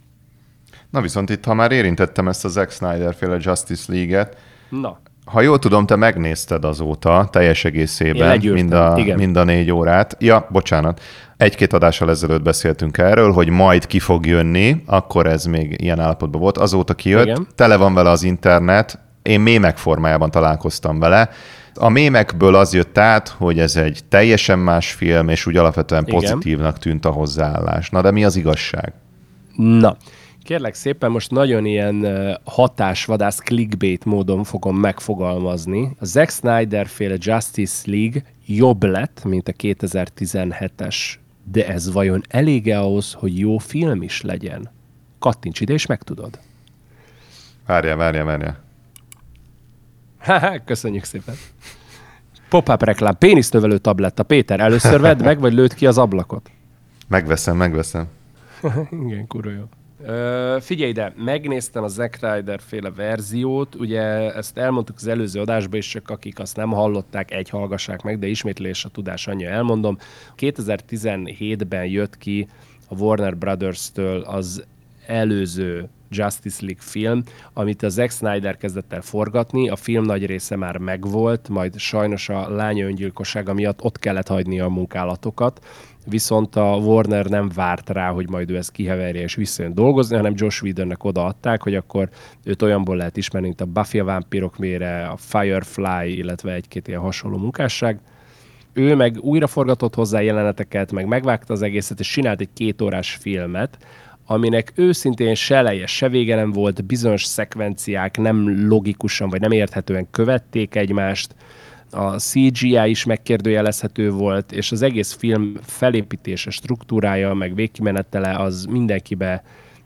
[SPEAKER 2] Na viszont itt, ha már érintettem ezt a Zack Snyder féle Justice League-et,
[SPEAKER 1] Na
[SPEAKER 2] ha jól tudom, te megnézted azóta teljes egészében mind a, mind a négy órát. Ja, bocsánat. Egy-két adással ezelőtt beszéltünk erről, hogy majd ki fog jönni, akkor ez még ilyen állapotban volt. Azóta kijött, Igen. tele van vele az internet, én mémek formájában találkoztam vele. A mémekből az jött át, hogy ez egy teljesen más film, és úgy alapvetően Igen. pozitívnak tűnt a hozzáállás. Na de mi az igazság?
[SPEAKER 1] Na, Kérlek szépen, most nagyon ilyen hatásvadász clickbait módon fogom megfogalmazni. A Zack Snyder féle Justice League jobb lett, mint a 2017-es, de ez vajon elége ahhoz, hogy jó film is legyen? Kattints ide, és megtudod.
[SPEAKER 2] Várjál, várjál, várjál.
[SPEAKER 1] Köszönjük szépen. Pop-up reklám, pénisztövelő tabletta. Péter, először vedd meg, vagy lőd ki az ablakot?
[SPEAKER 2] Megveszem, megveszem.
[SPEAKER 1] Igen, kurva jó. Ö, figyelj ide, megnéztem a Zack Ryder féle verziót, ugye ezt elmondtuk az előző adásban is, csak akik azt nem hallották, egy hallgassák meg, de ismétlés a tudás anyja elmondom. 2017-ben jött ki a Warner Brothers-től az előző Justice League film, amit a Zack Snyder kezdett el forgatni, a film nagy része már megvolt, majd sajnos a lánya öngyilkossága miatt ott kellett hagyni a munkálatokat, viszont a Warner nem várt rá, hogy majd ő ezt kiheverje és visszajön dolgozni, hanem Josh Whedonnek odaadták, hogy akkor őt olyanból lehet ismerni, mint a Buffy a vámpírok mére, a Firefly, illetve egy-két ilyen hasonló munkásság. Ő meg újra forgatott hozzá jeleneteket, meg megvágta az egészet, és csinált egy kétórás filmet, aminek őszintén se eleje, se vége nem volt, bizonyos szekvenciák nem logikusan vagy nem érthetően követték egymást, a CGI is megkérdőjelezhető volt, és az egész film felépítése, struktúrája, meg végkimenetele az mindenkibe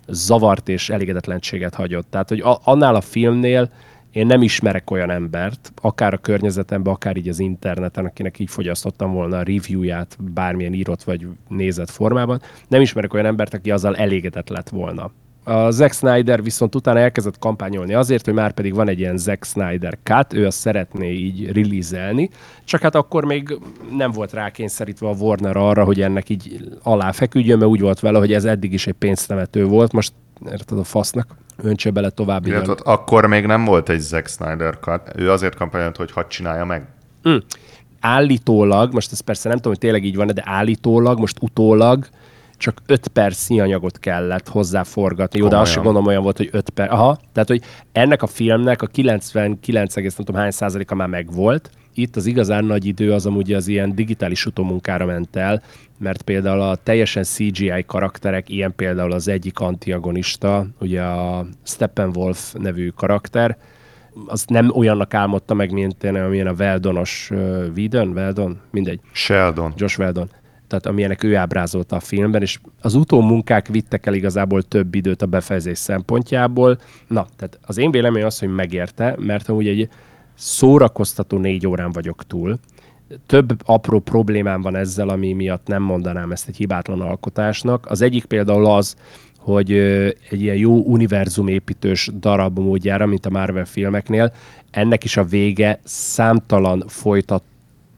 [SPEAKER 1] zavart és elégedetlenséget hagyott. Tehát, hogy annál a filmnél én nem ismerek olyan embert, akár a környezetemben, akár így az interneten, akinek így fogyasztottam volna a reviewját bármilyen írott vagy nézett formában, nem ismerek olyan embert, aki azzal elégedett lett volna. A Zack Snyder viszont utána elkezdett kampányolni azért, hogy már pedig van egy ilyen Zack Snyder cut, ő azt szeretné így releaselni, csak hát akkor még nem volt rákényszerítve a Warner arra, hogy ennek így aláfeküdjön, mert úgy volt vele, hogy ez eddig is egy pénztemető volt, most érted a fasznak, öntse bele tovább.
[SPEAKER 2] Illetve akkor még nem volt egy Zack Snyder cut, ő azért kampányolt, hogy hadd csinálja meg.
[SPEAKER 1] Mm. Állítólag, most ez persze nem tudom, hogy tényleg így van de állítólag, most utólag csak 5 perc anyagot kellett hozzáforgatni. Jó, de azt sem gondolom olyan volt, hogy 5 perc. Aha, tehát, hogy ennek a filmnek a 99, nem tudom hány százaléka már megvolt. Itt az igazán nagy idő az amúgy az ilyen digitális utómunkára ment el, mert például a teljesen CGI karakterek, ilyen például az egyik antiagonista, ugye a Steppenwolf nevű karakter, az nem olyannak álmodta meg, mint én, amilyen a Veldonos uh, Whedon, Veldon, mindegy.
[SPEAKER 2] Sheldon.
[SPEAKER 1] Josh Veldon tehát amilyenek ő ábrázolta a filmben, és az utómunkák vittek el igazából több időt a befejezés szempontjából. Na, tehát az én véleményem az, hogy megérte, mert amúgy egy szórakoztató négy órán vagyok túl. Több apró problémám van ezzel, ami miatt nem mondanám ezt egy hibátlan alkotásnak. Az egyik például az, hogy egy ilyen jó univerzumépítős darab módjára, mint a Marvel filmeknél, ennek is a vége számtalan folytat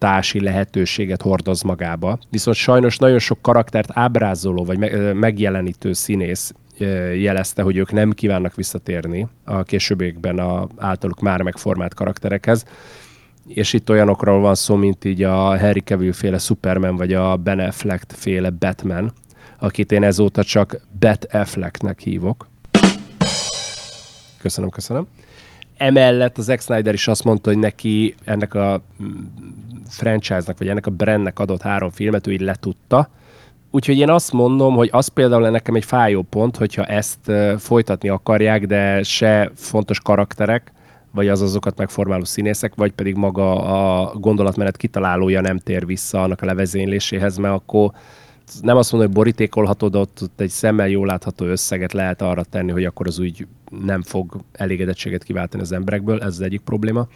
[SPEAKER 1] hatási lehetőséget hordoz magába. Viszont sajnos nagyon sok karaktert ábrázoló vagy megjelenítő színész jelezte, hogy ők nem kívánnak visszatérni a későbbiekben a általuk már megformált karakterekhez. És itt olyanokról van szó, mint így a Harry Cavill féle Superman, vagy a Ben Affleck féle Batman, akit én ezóta csak Bet Afflecknek hívok. Köszönöm, köszönöm. Emellett az Zack Snyder is azt mondta, hogy neki ennek a franchise-nak, vagy ennek a brandnek adott három filmet, ő így letudta. Úgyhogy én azt mondom, hogy az például nekem egy fájó pont, hogyha ezt folytatni akarják, de se fontos karakterek, vagy az azokat megformáló színészek, vagy pedig maga a gondolatmenet kitalálója nem tér vissza annak a levezényléséhez, mert akkor nem azt mondom, hogy borítékolható, de ott, ott egy szemmel jól látható összeget lehet arra tenni, hogy akkor az úgy nem fog elégedettséget kiváltani az emberekből, ez az egyik probléma.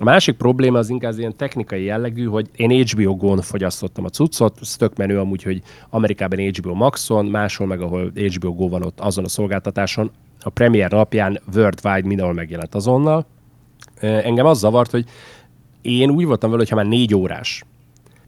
[SPEAKER 1] A másik probléma az inkább ilyen technikai jellegű, hogy én HBO Go-n fogyasztottam a cuccot, ez tök menő amúgy, hogy Amerikában HBO Maxon, máshol meg ahol HBO Go van ott azon a szolgáltatáson, a premier napján worldwide mindenhol megjelent azonnal. Engem az zavart, hogy én úgy voltam vele, hogy ha már négy órás,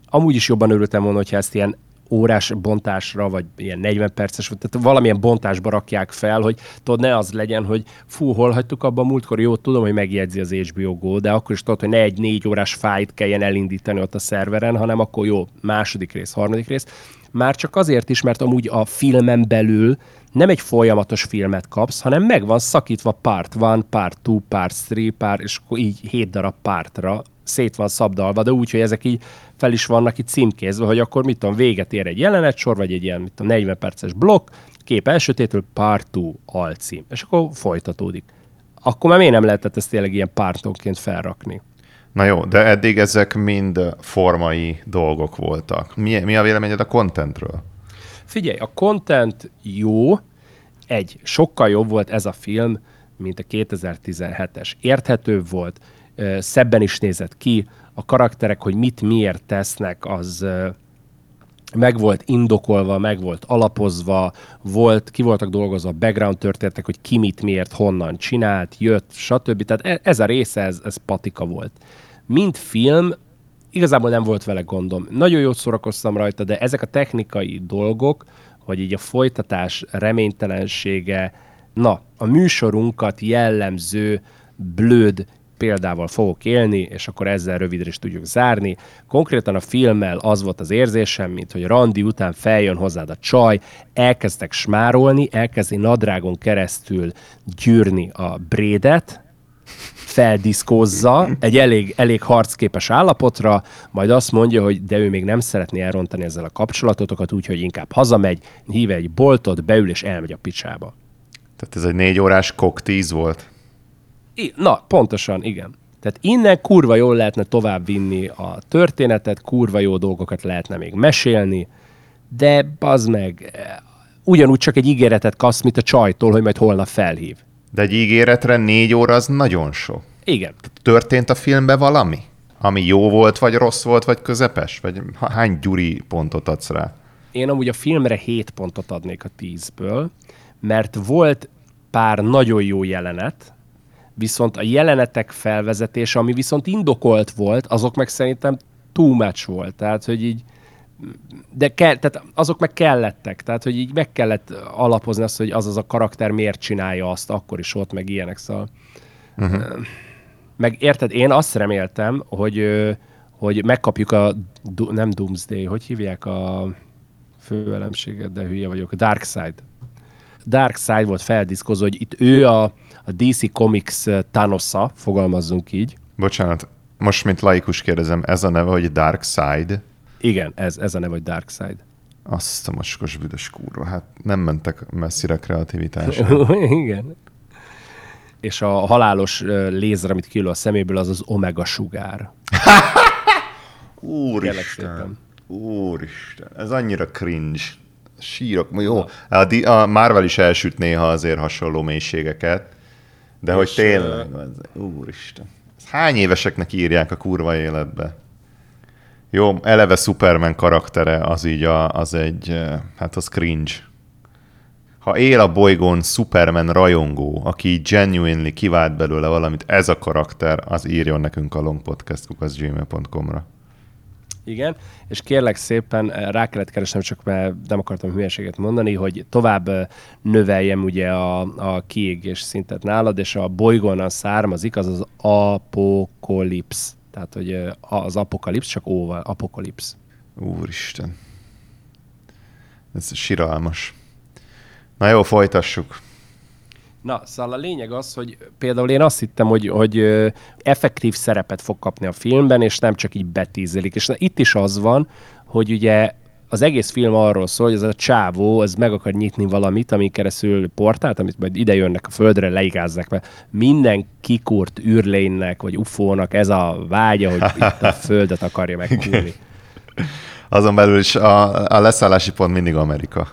[SPEAKER 1] amúgy is jobban örültem volna, hogyha ezt ilyen órás bontásra, vagy ilyen 40 perces, tehát valamilyen bontásba rakják fel, hogy tudod, ne az legyen, hogy fú, hol hagytuk abban múltkor, jó, tudom, hogy megjegyzi az HBO Go, de akkor is tudod, hogy ne egy négy órás fájt kelljen elindítani ott a szerveren, hanem akkor jó, második rész, harmadik rész. Már csak azért is, mert amúgy a filmen belül nem egy folyamatos filmet kapsz, hanem meg van szakítva part 1, part 2, part 3, part, és akkor így hét darab pártra szét van szabdalva, de úgy, hogy ezek így fel is vannak itt címkézve, hogy akkor mit tudom, véget ér egy jelenetsor, vagy egy ilyen, mit tudom, 40 perces blokk, kép elsőtétől part 2 alcím, és akkor folytatódik. Akkor már miért nem lehetett ezt tényleg ilyen pártonként felrakni?
[SPEAKER 2] Na jó, de eddig ezek mind formai dolgok voltak. Mi, mi a véleményed a contentről?
[SPEAKER 1] Figyelj, a content jó, egy, sokkal jobb volt ez a film, mint a 2017-es. Érthető volt, szebben is nézett ki, a karakterek, hogy mit miért tesznek, az meg volt indokolva, meg volt alapozva, volt, ki voltak dolgozva a background történetek, hogy ki mit miért, honnan csinált, jött, stb. Tehát e, ez a része, ez, ez patika volt. Mint film, igazából nem volt vele gondom. Nagyon jót szórakoztam rajta, de ezek a technikai dolgok, hogy így a folytatás reménytelensége, na, a műsorunkat jellemző blöd példával fogok élni, és akkor ezzel rövidre is tudjuk zárni. Konkrétan a filmmel az volt az érzésem, mint hogy randi után feljön hozzád a csaj, elkezdtek smárolni, elkezdi nadrágon keresztül gyűrni a brédet, feldiszkózza egy elég, elég harcképes állapotra, majd azt mondja, hogy de ő még nem szeretné elrontani ezzel a kapcsolatotokat, úgyhogy inkább hazamegy, hív egy boltot, beül és elmegy a picsába.
[SPEAKER 2] Tehát ez egy négy órás koktíz volt?
[SPEAKER 1] I- Na, pontosan, igen. Tehát innen kurva jól lehetne tovább vinni a történetet, kurva jó dolgokat lehetne még mesélni, de bazd meg, ugyanúgy csak egy ígéretet kapsz, mint a csajtól, hogy majd holnap felhív.
[SPEAKER 2] De egy ígéretre négy óra az nagyon sok.
[SPEAKER 1] Igen.
[SPEAKER 2] Történt a filmben valami? Ami jó volt, vagy rossz volt, vagy közepes? Vagy hány gyuri pontot adsz rá?
[SPEAKER 1] Én amúgy a filmre 7 pontot adnék a 10-ből, mert volt pár nagyon jó jelenet, viszont a jelenetek felvezetése, ami viszont indokolt volt, azok meg szerintem too much volt. Tehát, hogy így de kell, tehát azok meg kellettek, tehát hogy így meg kellett alapozni azt, hogy az az a karakter miért csinálja azt, akkor is ott meg ilyenek, szóval uh-huh. meg érted, én azt reméltem, hogy, hogy megkapjuk a, nem Doomsday, hogy hívják a főelemséget, de hülye vagyok, a Dark Side. Dark Side volt feldiszkozó, hogy itt ő a, a DC Comics Thanosza, fogalmazzunk így.
[SPEAKER 2] Bocsánat, most mint laikus kérdezem, ez a neve, hogy Dark Side?
[SPEAKER 1] Igen, ez, ez a neve, hogy Dark Side.
[SPEAKER 2] Azt a mocskos büdös kurva, hát nem mentek messzire kreativitás.
[SPEAKER 1] Igen. És a halálos lézer, amit kilő a szeméből, az az omega sugár.
[SPEAKER 2] Úristen. Úristen. Ez annyira cringe. Sírok. Jó, a, a Marvel is elsüt néha azért hasonló mélységeket, de és hogy tényleg, uh... úristen. Hány éveseknek írják a kurva életbe? Jó, eleve Superman karaktere az így a, az egy, hát az cringe. Ha él a bolygón Superman rajongó, aki genuinely kivált belőle valamit, ez a karakter, az írjon nekünk a longpodcast.gmail.com-ra.
[SPEAKER 1] Igen, és kérlek szépen rá kellett keresnem, csak mert nem akartam hülyeséget mondani, hogy tovább növeljem ugye a, a kiégés szintet nálad, és a bolygón származik, az az apokalipsz. Tehát, hogy az apokalipsz csak óval, apokalipsz.
[SPEAKER 2] Úristen. Ez siralmas. Na jó, folytassuk.
[SPEAKER 1] Na, szóval a lényeg az, hogy például én azt hittem, hogy, hogy effektív szerepet fog kapni a filmben, és nem csak így betízelik. És na, itt is az van, hogy ugye az egész film arról szól, hogy ez a csávó, az meg akar nyitni valamit, ami keresztül portált, amit majd ide jönnek a földre, leigázzák, mert minden kikurt űrlénynek, vagy ufónak ez a vágya, hogy itt a földet akarja megkúrni.
[SPEAKER 2] Azon belül is a, a leszállási pont mindig Amerika.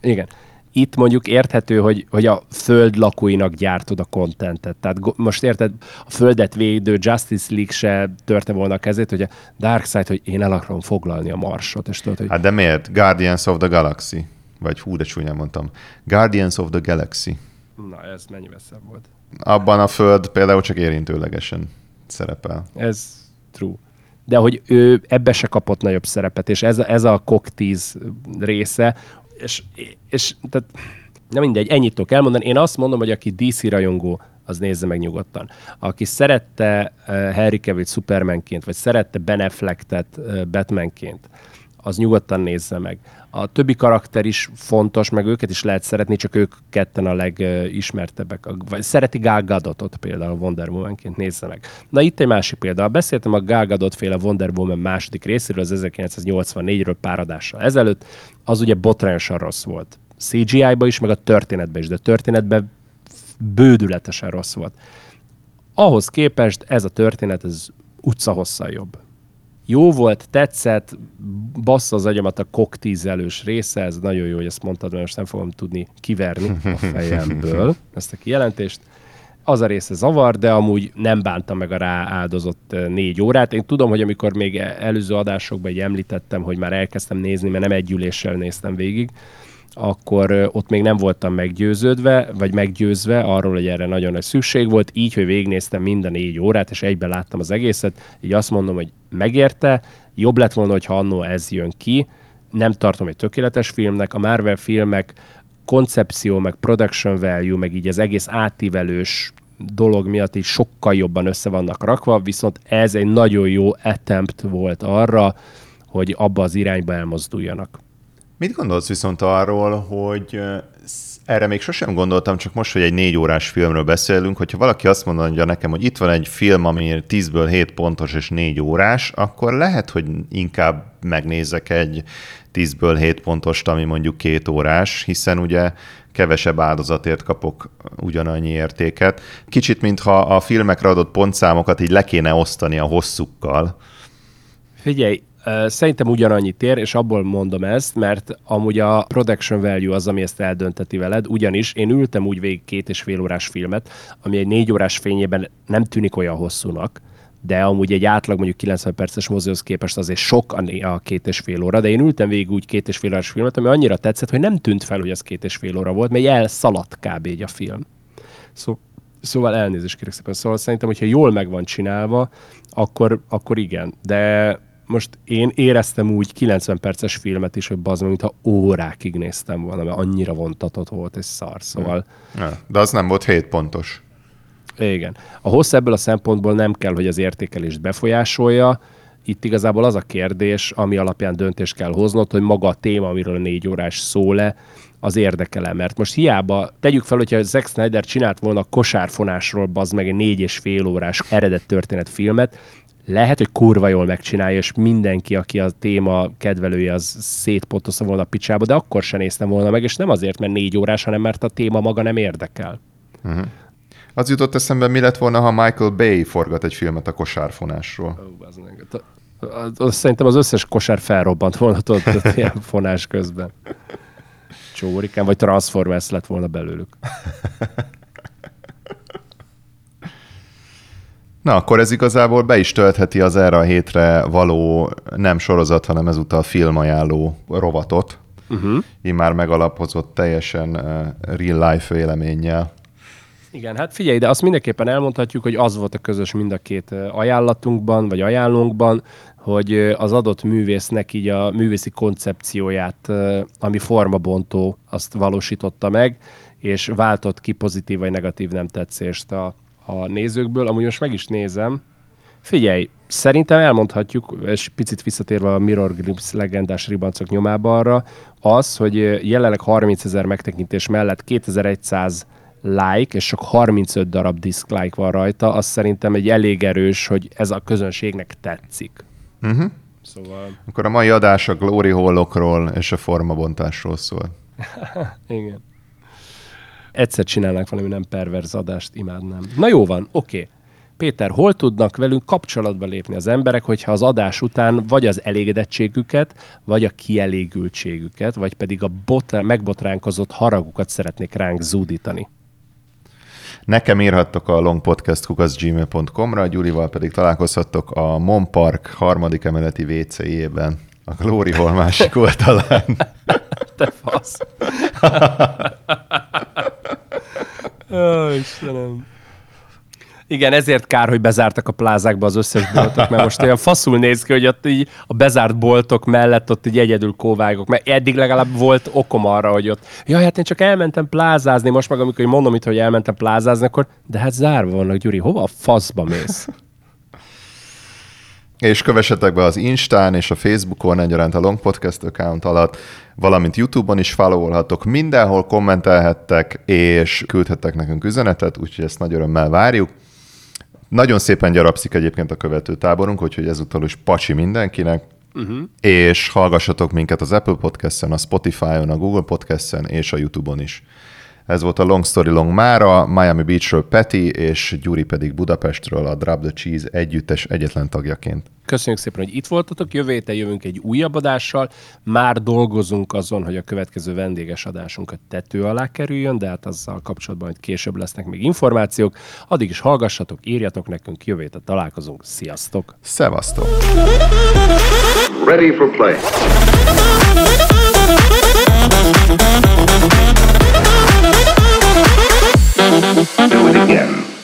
[SPEAKER 1] Igen itt mondjuk érthető, hogy, hogy a föld lakóinak gyártod a kontentet. Tehát most érted, a földet védő Justice League se törte volna a kezét, hogy a Darkseid, hogy én el akarom foglalni a marsot. És tudod, hogy...
[SPEAKER 2] Hát de miért? Guardians of the Galaxy. Vagy hú, de csúnyán mondtam. Guardians of the Galaxy.
[SPEAKER 1] Na, ez mennyivel szebb volt.
[SPEAKER 2] Abban a föld például csak érintőlegesen szerepel.
[SPEAKER 1] Ez true de hogy ő ebbe se kapott nagyobb szerepet, és ez, ez a koktíz része, és, és tehát, nem mindegy, ennyit tudok elmondani. Én azt mondom, hogy aki DC rajongó, az nézze meg nyugodtan. Aki szerette uh, Harry Cavill Supermanként, vagy szerette Ben Affleck-et uh, Batmanként, az nyugodtan nézze meg. A többi karakter is fontos, meg őket is lehet szeretni, csak ők ketten a legismertebbek. Vagy szereti Gal Gadotot például Wonder Woman-ként nézze meg. Na itt egy másik példa. Beszéltem a Gal Gadot féle Wonder Woman második részéről, az 1984-ről pár adással ezelőtt. Az ugye botrányosan rossz volt. CGI-ba is, meg a történetben is, de a történetben bődületesen rossz volt. Ahhoz képest ez a történet, ez utca hosszal jobb jó volt, tetszett, bassza az agyamat a koktízelős része, ez nagyon jó, hogy ezt mondtad, mert most nem fogom tudni kiverni a fejemből ezt a kijelentést. Az a része zavar, de amúgy nem bántam meg a rá áldozott négy órát. Én tudom, hogy amikor még előző adásokban említettem, hogy már elkezdtem nézni, mert nem egy üléssel néztem végig, akkor ott még nem voltam meggyőződve, vagy meggyőzve arról, hogy erre nagyon nagy szükség volt, így, hogy végignéztem mind a négy órát, és egyben láttam az egészet, így azt mondom, hogy megérte, jobb lett volna, hogyha annó ez jön ki, nem tartom egy tökéletes filmnek, a Marvel filmek koncepció, meg production value, meg így az egész átívelős dolog miatt így sokkal jobban össze vannak rakva, viszont ez egy nagyon jó attempt volt arra, hogy abba az irányba elmozduljanak.
[SPEAKER 2] Mit gondolsz viszont arról, hogy erre még sosem gondoltam, csak most, hogy egy négy órás filmről beszélünk, hogyha valaki azt mondja nekem, hogy itt van egy film, ami 10-ből 7 pontos és 4 órás, akkor lehet, hogy inkább megnézek egy 10-ből 7 pontost, ami mondjuk két órás, hiszen ugye kevesebb áldozatért kapok ugyanannyi értéket. Kicsit, mintha a filmekre adott pontszámokat így le kéne osztani a hosszukkal.
[SPEAKER 1] Figyelj, Szerintem ugyanannyit ér, és abból mondom ezt, mert amúgy a production value az, ami ezt eldönteti veled, ugyanis én ültem úgy végig két és fél órás filmet, ami egy négy órás fényében nem tűnik olyan hosszúnak, de amúgy egy átlag mondjuk 90 perces mozihoz képest azért sok a két és fél óra, de én ültem végig úgy két és fél órás filmet, ami annyira tetszett, hogy nem tűnt fel, hogy az két és fél óra volt, mert elszaladt kb. egy a film. Szó, szóval elnézést kérek szépen. Szóval szerintem, hogyha jól meg van csinálva, akkor, akkor igen. De most én éreztem úgy 90 perces filmet is, hogy bazd mintha órákig néztem volna, mert annyira vontatott volt és szar, szóval...
[SPEAKER 2] Ja, de az nem volt 7 pontos.
[SPEAKER 1] Igen. A hossz ebből a szempontból nem kell, hogy az értékelést befolyásolja, itt igazából az a kérdés, ami alapján döntést kell hoznod, hogy maga a téma, amiről a négy órás szó le, az érdekele. Mert most hiába, tegyük fel, hogyha Zack Snyder csinált volna a kosárfonásról, bazd meg egy négy és fél órás eredet történetfilmet, lehet, hogy kurva jól megcsinálja, és mindenki, aki a téma kedvelője, az szétpotozta volna a picsába, de akkor sem néztem volna meg, és nem azért, mert négy órás, hanem mert a téma maga nem érdekel. Uh-huh.
[SPEAKER 2] Az jutott eszembe, mi lett volna, ha Michael Bay forgat egy filmet a kosárfonásról.
[SPEAKER 1] Oh, Szerintem az összes kosár felrobbant volna tudod, ilyen fonás közben. Csórikán, vagy Transformers lett volna belőlük.
[SPEAKER 2] Na, akkor ez igazából be is töltheti az erre a hétre való nem sorozat, hanem ezúttal filmajánló rovatot. Uh-huh. Így már megalapozott teljesen uh, real-life véleménnyel.
[SPEAKER 1] Igen, hát figyelj, de azt mindenképpen elmondhatjuk, hogy az volt a közös mind a két ajánlatunkban, vagy ajánlónkban, hogy az adott művésznek így a művészi koncepcióját, ami formabontó, azt valósította meg, és váltott ki pozitív vagy negatív nem tetszést a, a nézőkből. Amúgy most meg is nézem. Figyelj, szerintem elmondhatjuk, és picit visszatérve a Mirror Grips legendás ribancok nyomába arra, az, hogy jelenleg 30 ezer megtekintés mellett 2100 like, és csak 35 darab dislike van rajta, az szerintem egy elég erős, hogy ez a közönségnek tetszik.
[SPEAKER 2] Uh-huh. Szóval... Akkor a mai adás a glory hallokról és a formabontásról szól.
[SPEAKER 1] Igen egyszer csinálnánk valami nem perverz adást, imádnám. Na jó van, oké. Okay. Péter, hol tudnak velünk kapcsolatba lépni az emberek, hogyha az adás után vagy az elégedettségüket, vagy a kielégültségüket, vagy pedig a botrán, megbotránkozott haragukat szeretnék ránk zúdítani?
[SPEAKER 2] Nekem írhattok a longpodcast.gmail.com-ra, Gyurival pedig találkozhattok a Mon Park harmadik emeleti WC-jében, a Glory Hall másik oldalán.
[SPEAKER 1] Te fasz. Ó, Istenem. Igen, ezért kár, hogy bezártak a plázákba az összes boltok, mert most olyan faszul néz ki, hogy ott így a bezárt boltok mellett ott így egyedül kóvágok, mert eddig legalább volt okom arra, hogy ott, jaj, hát én csak elmentem plázázni, most meg amikor mondom itt, hogy elmentem plázázni, akkor, de hát zárva vannak, Gyuri, hova a faszba mész?
[SPEAKER 2] És kövessetek be az Instán és a Facebookon egyaránt a Long Podcast account alatt, valamint YouTube-on is followolhatok, mindenhol kommentelhettek, és küldhettek nekünk üzenetet, úgyhogy ezt nagy örömmel várjuk. Nagyon szépen gyarapszik egyébként a követő táborunk, úgyhogy ezúttal is pacsi mindenkinek, uh-huh. és hallgassatok minket az Apple Podcast-en, a Spotify-on, a Google Podcast-en és a YouTube-on is. Ez volt a Long Story Long mára, Miami Beachről Peti, és Gyuri pedig Budapestről a Drop the Cheese együttes egyetlen tagjaként.
[SPEAKER 1] Köszönjük szépen, hogy itt voltatok. Jövő héten jövünk egy újabb adással. Már dolgozunk azon, hogy a következő vendéges adásunk a tető alá kerüljön, de hát azzal kapcsolatban, hogy később lesznek még információk. Addig is hallgassatok, írjatok nekünk, jövő héten találkozunk. Sziasztok!
[SPEAKER 2] Szevasztok!
[SPEAKER 3] Ready for play. Do it again.